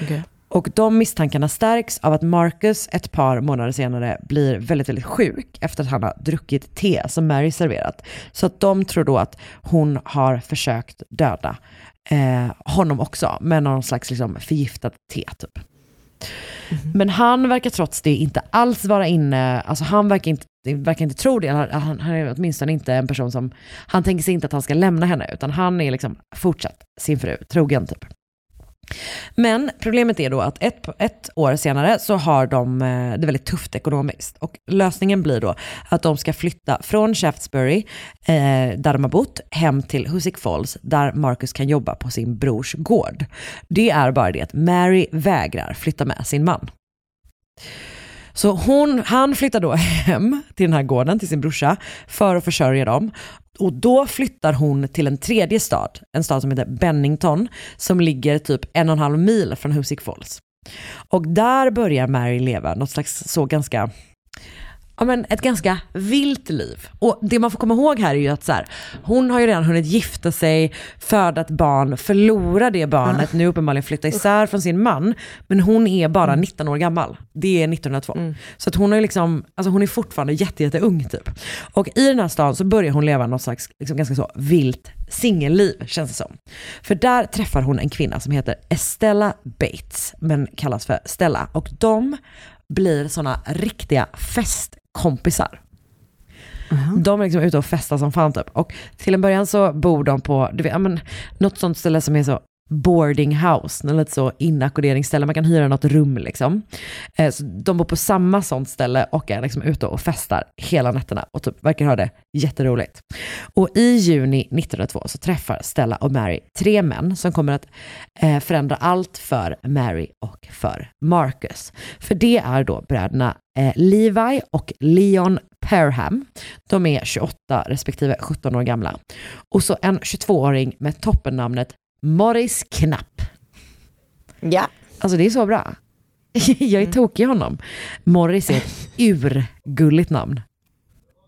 Okej. Och de misstankarna stärks av att Marcus ett par månader senare blir väldigt, väldigt sjuk efter att han har druckit te som Mary serverat. Så att de tror då att hon har försökt döda eh, honom också med någon slags liksom, förgiftat te typ. Men han verkar trots det inte alls vara inne, alltså han verkar inte, verkar inte tro det, han, han, han är åtminstone inte en person som, han tänker sig inte att han ska lämna henne, utan han är liksom fortsatt sin fru, trogen typ. Men problemet är då att ett, ett år senare så har de eh, det väldigt tufft ekonomiskt. Och lösningen blir då att de ska flytta från Shaftesbury, eh, där de har bott, hem till Husick Falls, där Marcus kan jobba på sin brors gård. Det är bara det att Mary vägrar flytta med sin man. Så hon, han flyttar då hem till den här gården, till sin brorsa, för att försörja dem. Och då flyttar hon till en tredje stad, en stad som heter Bennington, som ligger typ en och en halv mil från Husick Falls. Och där börjar Mary leva något slags så ganska, ja men ett ganska vilt liv. Och det man får komma ihåg här är ju att så här, hon har ju redan hunnit gifta sig, föda ett barn, förlora det barnet, nu uppenbarligen flytta isär från sin man. Men hon är bara 19 år gammal. Det är 1902. Så att hon är liksom, alltså hon är fortfarande jätte, jätte ung typ. Och i den här stan så börjar hon leva något slags liksom ganska så vilt singelliv känns det som. För där träffar hon en kvinna som heter Estella Bates, men kallas för Stella. Och de blir såna riktiga festkompisar. De är liksom ute och festar som fan typ. Och till en början så bor de på, du vet, men, något sånt ställe som är så boarding house, lite så inackorderingsställe, man kan hyra något rum liksom. Eh, så de bor på samma sånt ställe och är liksom ute och festar hela nätterna och typ verkar ha det jätteroligt. Och i juni 1902 så träffar Stella och Mary tre män som kommer att eh, förändra allt för Mary och för Marcus. För det är då bröderna eh, Levi och Leon Perham. De är 28 respektive 17 år gamla. Och så en 22-åring med toppennamnet Morris Knapp. Ja. Alltså det är så bra. Jag är tokig i honom. Morris är ett urgulligt namn.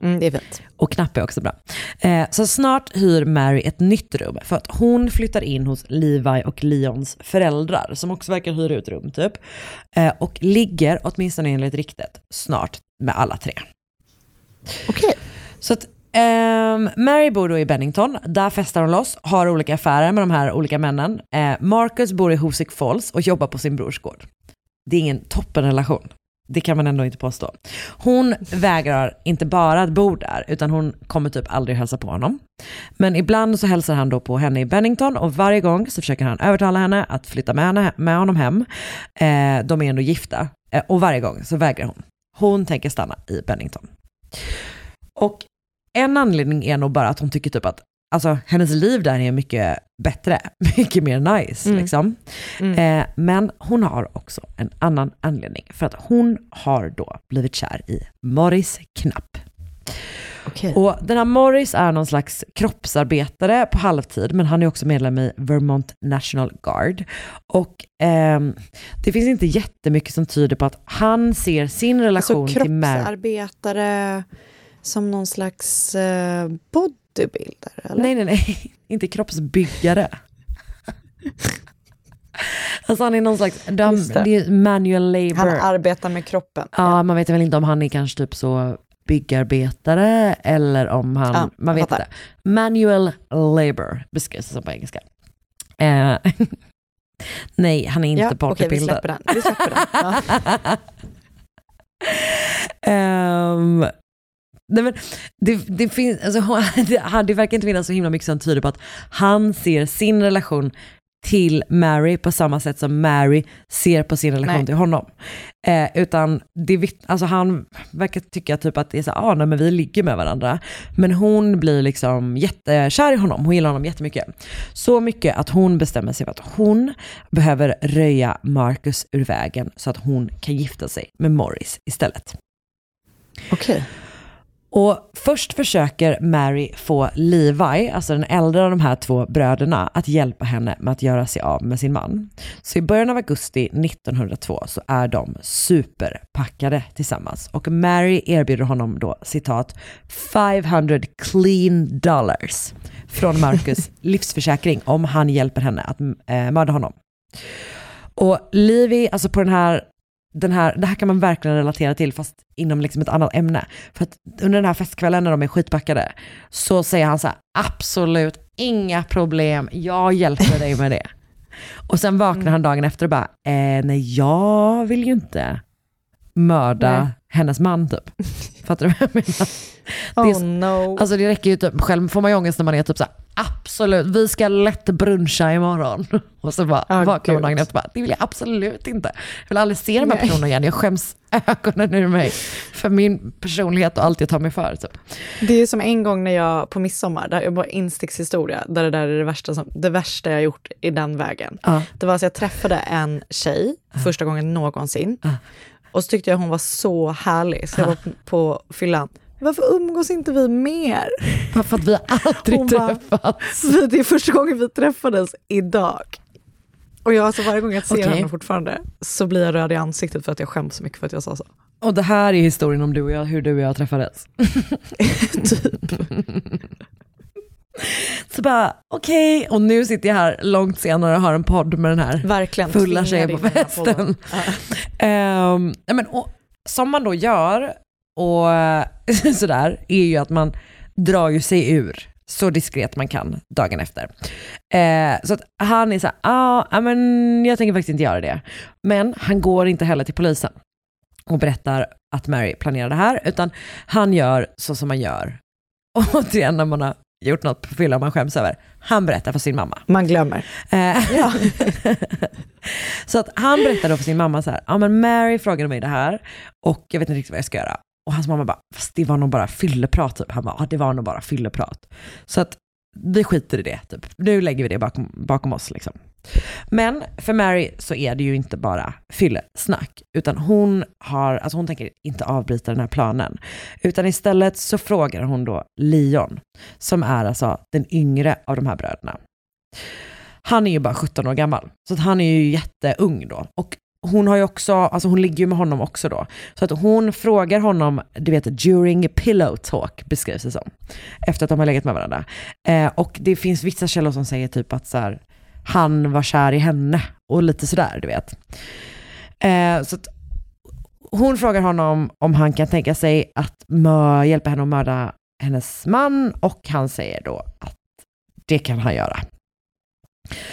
Mm, det är fint. Och Knapp är också bra. Eh, så snart hyr Mary ett nytt rum för att hon flyttar in hos Levi och Leons föräldrar som också verkar hyra ut rum typ. Eh, och ligger, åtminstone enligt riktet, snart med alla tre. Okej. Så att ehm, Mary bor då i Bennington, där festar hon loss, har olika affärer med de här olika männen. Eh, Marcus bor i Husick Falls och jobbar på sin brors gård. Det är ingen toppenrelation. Det kan man ändå inte påstå. Hon vägrar inte bara att bo där, utan hon kommer typ aldrig hälsa på honom. Men ibland så hälsar han då på henne i Bennington och varje gång så försöker han övertala henne att flytta med, henne, med honom hem. Eh, de är ändå gifta eh, och varje gång så vägrar hon. Hon tänker stanna i Bennington. Och en anledning är nog bara att hon tycker typ att alltså, hennes liv där är mycket bättre, mycket mer nice. Mm. Liksom. Eh, men hon har också en annan anledning. För att hon har då blivit kär i Morris Knapp. Okej. Och den här Morris är någon slags kroppsarbetare på halvtid, men han är också medlem i Vermont National Guard. Och ehm, det finns inte jättemycket som tyder på att han ser sin relation Alltså till Mary. kroppsarbetare som någon slags eh, bodybuilder? Eller? Nej, nej, nej. Inte kroppsbyggare. alltså han är någon slags, de, det. det är manual labor. Han arbetar med kroppen. Ja, man vet väl inte om han är kanske typ så byggarbetare eller om han, Ja, man vet inte. Manual labor beskrivs det som på engelska. Eh, nej, han är inte ja, Okej, vi bodybuilder. släpper den. Vi släpper den. Ja. Ehm, nej men, det, det, finns, alltså, det, det verkar inte finnas så himla mycket som tyder på att han ser sin relation till Mary på samma sätt som Mary ser på sin relation Nej. till honom. Eh, utan det, alltså, han verkar tycka typ att det är så ah, nej, men vi ligger med varandra. Men hon blir liksom jättekär i honom, hon gillar honom jättemycket. Så mycket att hon bestämmer sig för att hon behöver röja Marcus ur vägen så att hon kan gifta sig med Morris istället. Okej. Och först försöker Mary få Levi, alltså den äldre av de här två bröderna, att hjälpa henne med att göra sig av med sin man. Så i början av augusti 1902 så är de superpackade tillsammans och Mary erbjuder honom då citat 500 clean dollars från Marcus livsförsäkring om han hjälper henne att eh, mörda honom. Och Livy, alltså på den här den här, det här kan man verkligen relatera till fast inom liksom ett annat ämne. För att under den här festkvällen när de är skitpackade så säger han så här, absolut inga problem, jag hjälper dig med det. Och sen vaknar han dagen efter och bara, eh, nej jag vill ju inte mörda Nej hennes man typ. Fattar du vad jag menar? Oh så- no. Alltså det räcker ju typ, själv får man ju ångest när man är typ så här, absolut, vi ska lätt bruncha imorgon. Och så bara Ah, vaknar man dagen efter bara, det vill jag absolut inte. Jag vill aldrig se de här personerna igen, jag skäms ögonen ur mig för min personlighet och allt jag tar mig för. Typ. Det är som en gång när jag på midsommar, där jag bara instickshistoria, där det där är det värsta, som, det värsta jag gjort i den vägen. Ja. Det var att jag träffade en tjej första gången någonsin. Ja. Och så tyckte jag hon var så härlig, så jag var på, på fyllan. Varför umgås inte vi mer? Bara För att vi aldrig Hon bara- träffats. Så det är första gången vi träffades idag. Och jag, alltså varje gång jag ser Okej. henne fortfarande så blir jag röd i ansiktet för att jag skäms så mycket för att jag sa så. Och det här är historien om du och jag, hur du och jag träffades. typ. Så bara, okej, och nu sitter jag här långt senare och har en podd med den här Verkligen. fulla tjejer på festen. Ja. Nej men, och, som man då gör, och sådär, är ju att man drar ju sig ur så diskret man kan dagen efter. Eh, så att han är så här, ah, men jag tänker faktiskt inte göra det. Men han går inte heller till polisen och berättar att Mary planerar det här, utan han gör så som man gör. Och återigen när man har gjort något på fyllan man skäms över, han berättar för sin mamma. Man glömmer. Eh, Ja. så att han berättade då för sin mamma så här, ja men Mary frågade mig det här och jag vet inte riktigt vad jag ska göra. Och hans mamma bara, fast det var nog bara fylleprat typ. Han bara, ja det var nog bara fylleprat. Så att vi skiter i det, typ. nu lägger vi det bakom, bakom oss. Liksom. Men för Mary så är det ju inte bara fyllesnack, utan hon, har, alltså hon tänker inte avbryta den här planen. Utan istället så frågar hon då Leon, som är alltså den yngre av de här bröderna. Han är ju bara 17 år gammal, så att han är ju jätteung då. Och hon har ju också, alltså hon ligger ju med honom också då. Så att hon frågar honom, du vet, during pillow talk beskrivs det som. Efter att de har legat med varandra. Eh, och det finns vissa källor som säger typ att så här, han var kär i henne och lite sådär, du vet. Eh, så att hon frågar honom om han kan tänka sig att hjälpa henne att mörda hennes man och han säger då att det kan han göra.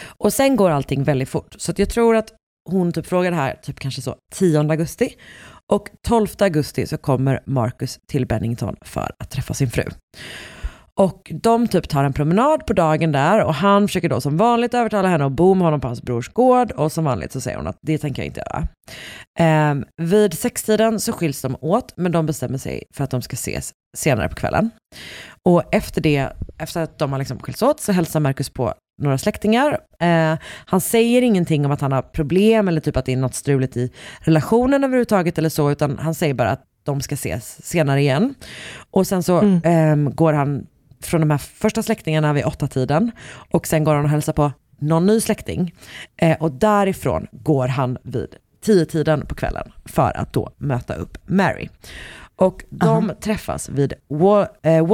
Och sen går allting väldigt fort. Så att jag tror att hon typ frågar det här typ kanske så 10 augusti. Och 12 augusti så kommer Marcus till Bennington för att träffa sin fru. Och de typ tar en promenad på dagen där och han försöker då som vanligt övertala henne att bo med honom på hans brors gård och som vanligt så säger hon att det tänker jag inte göra. Eh, vid sextiden så skiljs de åt men de bestämmer sig för att de ska ses senare på kvällen. Och efter det, efter att de har liksom skilts åt så hälsar Marcus på några släktingar. Eh, han säger ingenting om att han har problem eller typ att det är något struligt i relationen överhuvudtaget eller så, utan han säger bara att de ska ses senare igen. Och sen så eh, går han från de här första släktingarna vid åtta tiden och sen går han och hälsar på någon ny släkting. Eh, och därifrån går han vid tio tiden på kvällen för att då möta upp Mary. Och de träffas vid Wall, eh,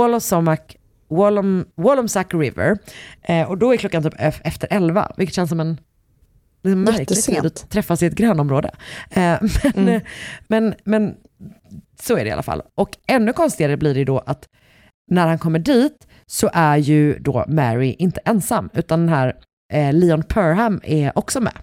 Wallom, Wallomsack River. Eh, och då är klockan typ ef- efter 11, vilket känns som en märklig tid att träffas i ett grönområde. Eh, men, men, men så är det i alla fall. Och ännu konstigare blir det då att när han kommer dit så är ju då Mary inte ensam, utan den här eh, Leon Perham är också med.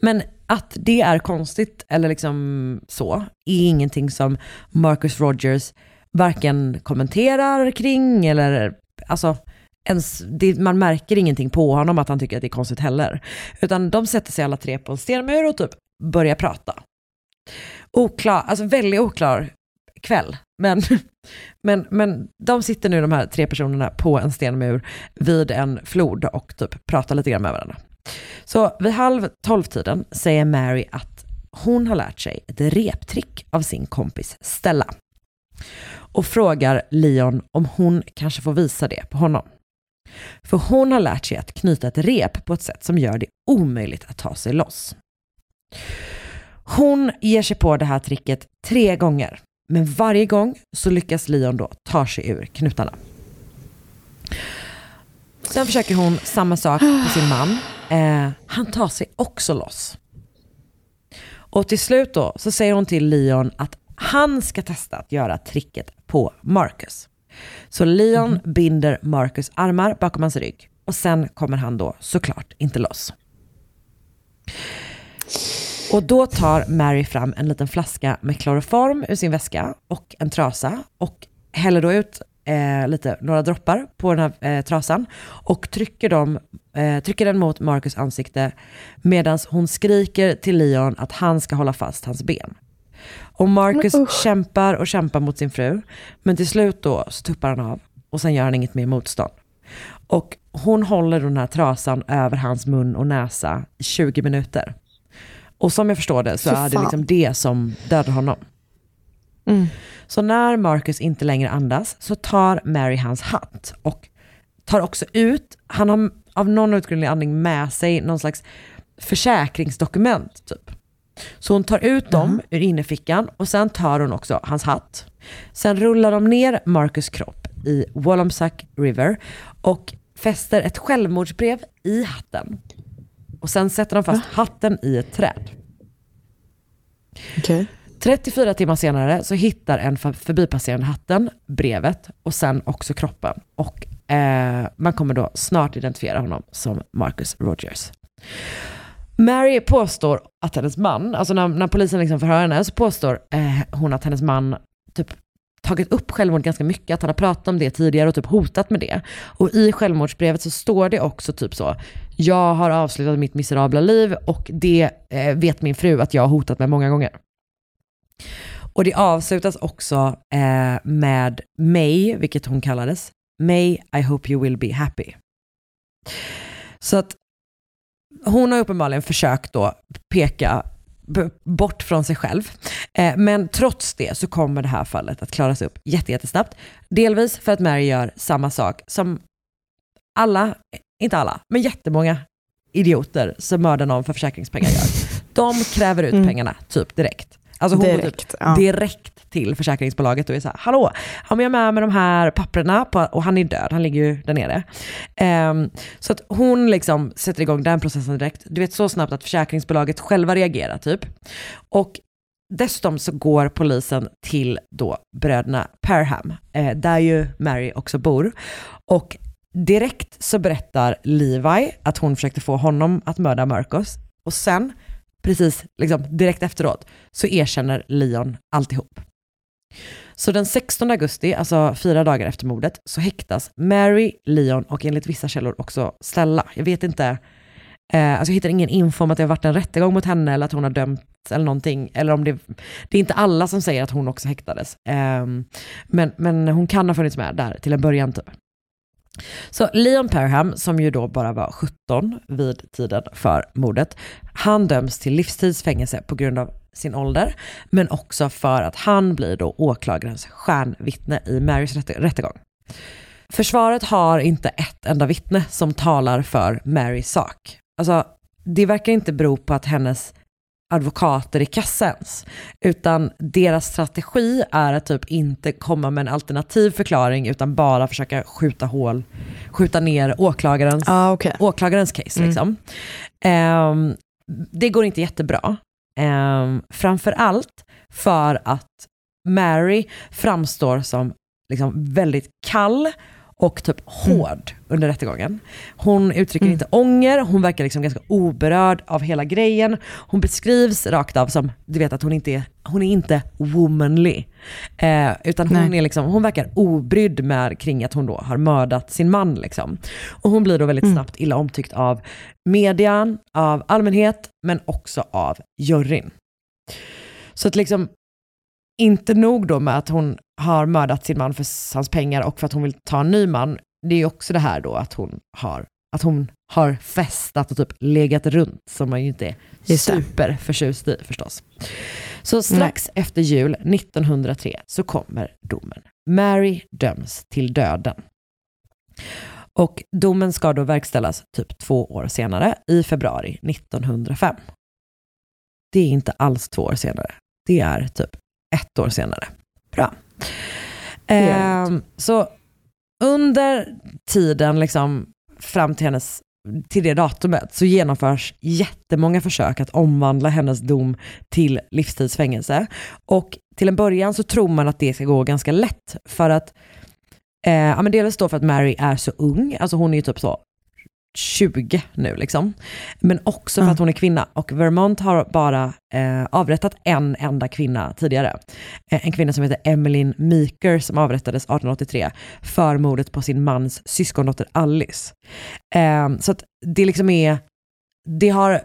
Men att det är konstigt eller liksom så, är ingenting som Marcus Rogers varken kommenterar kring eller alltså ens, det, man märker ingenting på honom att han tycker att det är konstigt heller. Utan de sätter sig alla tre på en stenmur och typ börjar prata. Oklar, alltså väldigt oklar kväll. Men, men, men de sitter nu de här tre personerna på en stenmur vid en flod och typ pratar lite grann med varandra. Så vid halv tolv-tiden säger Mary att hon har lärt sig ett reptrick av sin kompis Stella. Och frågar Leon om hon kanske får visa det på honom. För hon har lärt sig att knyta ett rep på ett sätt som gör det omöjligt att ta sig loss. Hon ger sig på det här tricket tre gånger, men varje gång så lyckas Leon då ta sig ur knutarna. Sen försöker hon samma sak på sin man. Eh, han tar sig också loss. Och till slut då så säger hon till Leon att han ska testa att göra tricket på Marcus. Så Leon binder Marcus armar bakom hans rygg och sen kommer han då såklart inte loss. Och då tar Mary fram en liten flaska med kloroform ur sin väska och en trasa och häller då ut eh, lite, några droppar på den här eh, trasan och trycker, dem, eh, trycker den mot Marcus ansikte medan hon skriker till Leon att han ska hålla fast hans ben. Och Marcus kämpar och kämpar mot sin fru, men till slut då så tuppar han av och sen gör han inget mer motstånd. Och hon håller den här trasan över hans mun och näsa i 20 minuter. Och som jag förstår det så är det liksom det som dödar honom. Så när Marcus inte längre andas så tar Mary hans hatt och tar också ut, han har av någon outgrundlig anledning med sig någon slags försäkringsdokument typ. Så hon tar ut dem ur innerfickan och sen tar hon också hans hatt. Sen rullar de ner Marcus kropp i Wallomsack River och fäster ett självmordsbrev i hatten. Och sen sätter de fast hatten i ett träd. 34 timmar senare så hittar en för- förbipasserande hatten, brevet och sen också kroppen. Och eh, man kommer då snart identifiera honom som Marcus Rogers. Mary påstår att hennes man, alltså när, när polisen liksom förhör henne, så påstår eh, hon att hennes man typ tagit upp självmord ganska mycket, att han har pratat om det tidigare och typ hotat med det. Och i självmordsbrevet så står det också typ så, jag har avslutat mitt miserabla liv och det eh, vet min fru att jag har hotat med många gånger. Och det avslutas också eh, med May, vilket hon kallades, May I hope you will be happy. Så att hon har uppenbarligen försökt då peka bort från sig själv. Eh, men trots det så kommer det här fallet att klaras upp jätte- jättesnabbt. Delvis för att Mary gör samma sak som alla, inte alla, men jättemånga idioter som mördar någon för försäkringspengar gör. De kräver ut Mm. pengarna typ direkt. Alltså hon går Direkt, typ ja. direkt till försäkringsbolaget och är så här, hallå, ja, men jag är med med de här papperna på, och han är död, han ligger ju där nere. Ehm, så att hon liksom sätter igång den processen direkt. Du vet så snabbt att försäkringsbolaget själva reagerar typ. Och dessutom så går polisen till då bröderna Perham, eh, där ju Mary också bor. Och direkt så berättar Levi att hon försökte få honom att mörda Marcos. Och sen, precis liksom direkt efteråt, så erkänner Leon alltihop. Så den 16 augusti, alltså fyra dagar efter mordet, så häktas Mary, Leon och enligt vissa källor också Stella. Jag vet inte, eh, alltså jag hittar ingen info om att det har varit en rättegång mot henne eller att hon har dömts eller någonting. Eller om det, det är inte alla som säger att hon också häktades. Eh, men, men hon kan ha funnits med där till en början typ. Så Leon Perham, som ju då bara var 17 vid tiden för mordet, han döms till livstidsfängelse på grund av sin ålder, men också för att han blir då åklagarens stjärnvittne i Marys rättegång. Försvaret har inte ett enda vittne som talar för Marys sak. Alltså, det verkar inte bero på att hennes advokater i kassa ens, utan deras strategi är att typ inte komma med en alternativ förklaring utan bara försöka skjuta hål, skjuta ner åklagarens, åklagarens case. Mm. Liksom. Ehm, det går inte jättebra. Um, framför allt för att Mary framstår som liksom väldigt kall och typ hård under rättegången. Hon uttrycker inte ånger, hon verkar liksom ganska oberörd av hela grejen. Hon beskrivs rakt av som, du vet att hon inte är, hon är inte womanly. Eh, utan hon, Nej. är liksom, hon verkar obrydd med kring att hon då har mördat sin man. Liksom. Och hon blir då väldigt Mm. snabbt illa omtyckt av median, av allmänhet, men också av juryn. Så att liksom, inte nog då med att hon har mördat sin man för hans pengar och för att hon vill ta en ny man, det är också det här då att hon har, att hon har festat och typ legat runt, som man ju inte är Just superförtjust i förstås. Så strax efter jul 1903 så kommer domen. Mary döms till döden. Och domen ska då verkställas typ två år senare, i februari 1905. Det är inte alls två år senare. Det är typ ett år senare. Bra. Ehm, så under tiden liksom fram till, hennes, till det datumet så genomförs jättemånga försök att omvandla hennes dom till livstidsfängelse. Och till en början så tror man att det ska gå ganska lätt för att Eh, ja, men delvis då för att Mary är så ung, alltså hon är ju typ så 20 nu liksom. Men också för att hon är kvinna och Vermont har bara eh, avrättat en enda kvinna tidigare. Eh, en kvinna som heter Emmeline Meeker som avrättades 1883 för mordet på sin mans syskondotter Alice. Eh, så att det liksom är, det har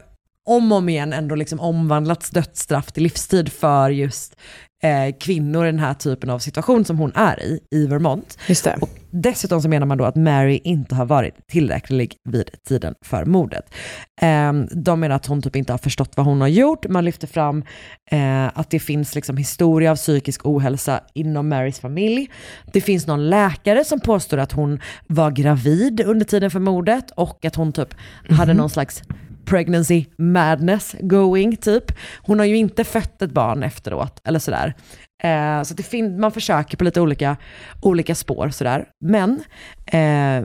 om och om igen ändå liksom omvandlats dödsstraff till livstid för just eh, kvinnor i den här typen av situation som hon är i, i Vermont. Just det. Och dessutom så menar man då att Mary inte har varit tillräcklig vid tiden för mordet. Eh, de menar att hon typ inte har förstått vad hon har gjort. Man lyfter fram eh, att det finns liksom historia av psykisk ohälsa inom Marys familj. Det finns någon läkare som påstår att hon var gravid under tiden för mordet och att hon typ hade någon slags pregnancy madness going typ. Hon har ju inte fött ett barn efteråt eller sådär. Eh, så det fin- man försöker på lite olika, olika spår sådär. Men eh,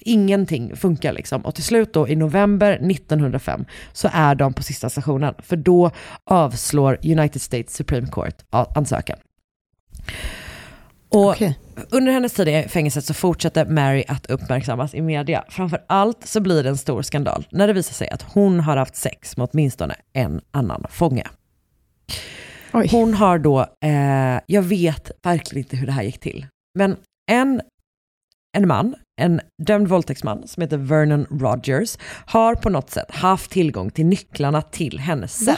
ingenting funkar liksom. Och till slut då i november 1905 så är de på sista stationen. För då avslår United States Supreme Court ansökan. Och under hennes tid i fängelset så fortsätter Mary att uppmärksammas i media. Framför allt så blir det en stor skandal när det visar sig att hon har haft sex med åtminstone en annan fånge. Hon har då, eh, jag vet verkligen inte hur det här gick till, men en, en man, en dömd våldtäktsman som heter Vernon Rogers, har på något sätt haft tillgång till nycklarna till hennes cell.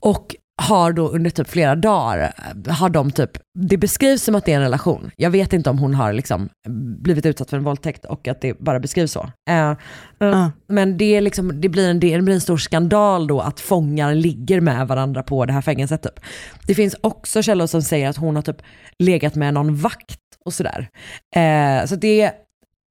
Och har då under typ flera dagar, eh, har de typ, det beskrivs som att det är en relation. Jag vet inte om hon har liksom blivit utsatt för en våldtäkt och att det bara beskrivs så. Eh, eh, Men det, är liksom, det, blir en, det blir en stor skandal då att fångar ligger med varandra på det här fängelset. Typ. Det finns också källor som säger att hon har typ legat med någon vakt och sådär. Eh, så det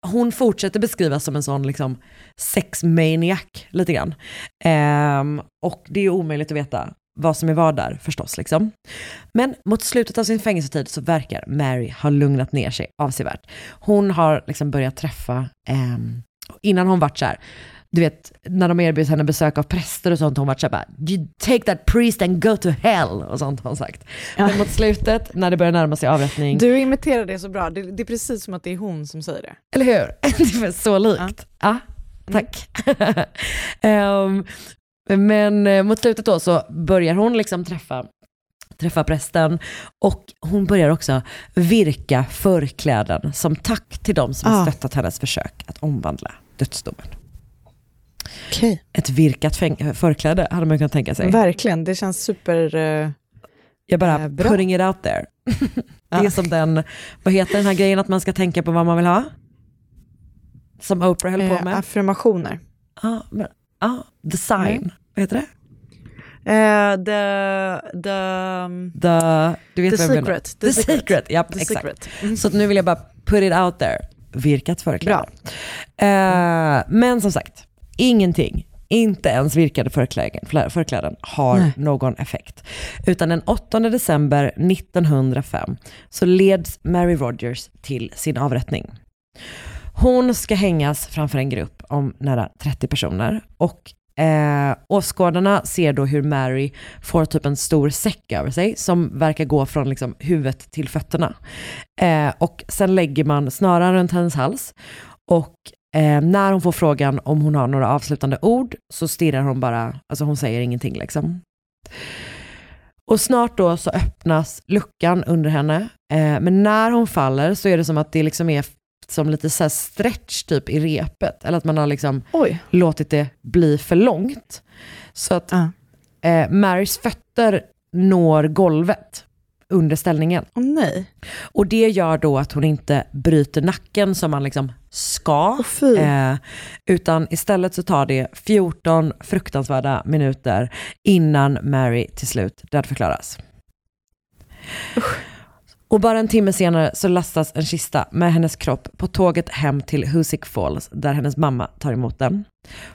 hon fortsätter beskrivas som en sån liksom sexmaniac lite grann. Ehm, och det är omöjligt att veta vad som är vad där förstås. Liksom. Men mot slutet av sin fängelsetid så verkar Mary ha lugnat ner sig avsevärt. Hon har liksom börjat träffa, ehm, innan hon vart så här, du vet, när de erbjöd henne besök av präster och sånt, hon vart såhär you take that priest and go to hell och sånt har hon sagt. Men mot slutet, när det börjar närma sig avrättning. Du imiterar det så bra, det, det är precis som att det är hon som säger det. Eller hur? Det är så likt. Ja, tack. Ehm, men eh, mot slutet då så börjar hon liksom träffa träffa prästen och hon börjar också virka förkläden som tack till de som har Ah. stöttat hennes försök att omvandla dödsdomen. Okej. Ett virkat förkläde hade man kunnat tänka sig. Verkligen, det känns super... eh, Jag bara eh, bra. putting it out there. det är som den, vad heter den här grejen att man ska tänka på vad man vill ha? Som Oprah höll på eh, med. affirmationer. Ja, men, ja, the sign. Vad heter det? Eh, the, the, um, The, du vet The vad jag menar. secret. The, The secret. secret. Ja, The exakt. secret. Mm. Så nu vill jag bara put it out there. Virkat förkläde. Eh, men som sagt, ingenting, inte ens virkade förkläden, förkläden har Nej. någon effekt. Utan den 8 december 1905 så leds Mary Rogers till sin avrättning. Hon ska hängas framför en grupp om nära 30 personer och eh, åskådarna ser då hur Mary får typ en stor säck över sig som verkar gå från liksom, huvudet till fötterna. Eh, och sen lägger man snören runt hennes hals och eh, när hon får frågan om hon har några avslutande ord så stirrar hon bara, alltså hon säger ingenting liksom. Och snart då så öppnas luckan under henne, eh, men när hon faller så är det som att det liksom är som lite så stretch typ i repet, eller att man har liksom låtit det bli för långt. Så att eh, Marys fötter når golvet under ställningen. Oh, nej. Och det gör då att hon inte bryter nacken som man liksom ska. eh, utan istället så tar det 14 fruktansvärda minuter innan Mary till slut dödförklaras. Och bara en timme senare så lastas en kista med hennes kropp på tåget hem till Hoosick Falls där hennes mamma tar emot den.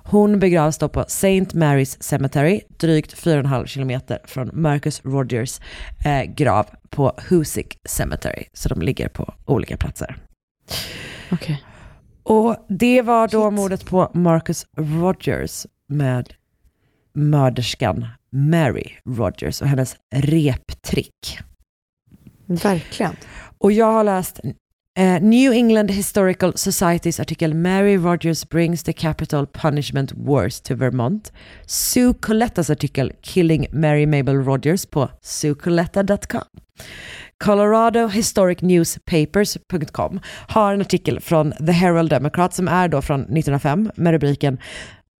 Hon begravs då på St. Mary's Cemetery, drygt 4,5 kilometer från Marcus Rogers eh, grav på Hoosick Cemetery. Så de ligger på olika platser. Okej. Och det var då mordet på Marcus Rogers med mörderskan Mary Rogers och hennes reptrick. Verkligen. Och jag har läst eh, New England Historical Societys artikel Mary Rogers brings the capital punishment worse to Vermont. Sue Colettas artikel Killing Mary Mabel Rogers på suecoletta.com. Colorado Historic Newspapers.com har en artikel från The Herald Democrat som är då från 1905 med rubriken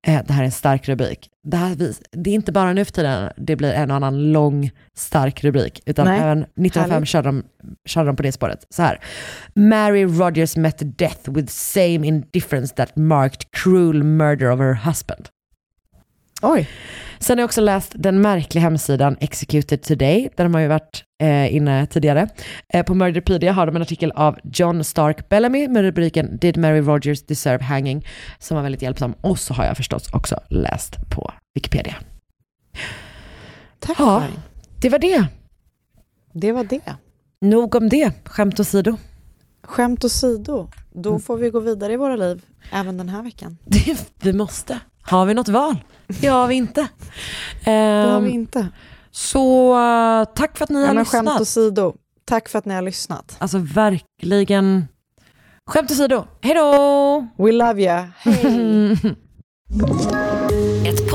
det här är en stark rubrik. Det, här, det är inte bara nu för tiden det blir en och annan lång stark rubrik, utan Nej, även 1905 härligt. körde de, körde de på det spåret. Så här. Mary Rogers met death with same indifference that marked cruel murder of her husband. Oj. Sen har jag också läst den märkliga hemsidan Executed Today, där de har ju varit eh, inne tidigare. Eh, på Murderpedia har de en artikel av John Stark Bellamy med rubriken Did Mary Rogers deserve hanging? Som var väldigt hjälpsam. Och så har jag förstås också läst på Wikipedia. Tack Ja, det var det. Det var det. Nog om det, skämt åsido. Skämt åsido, då Mm. får vi gå vidare i våra liv även den här veckan. Det, vi måste. Har vi något val? Det har vi inte. Det har vi Ehm, inte. Så eh, tack för att ni har men skämt lyssnat. åsido, tack för att ni har lyssnat. Alltså verkligen. Skämt åsido. Hej då! We love you. Hej!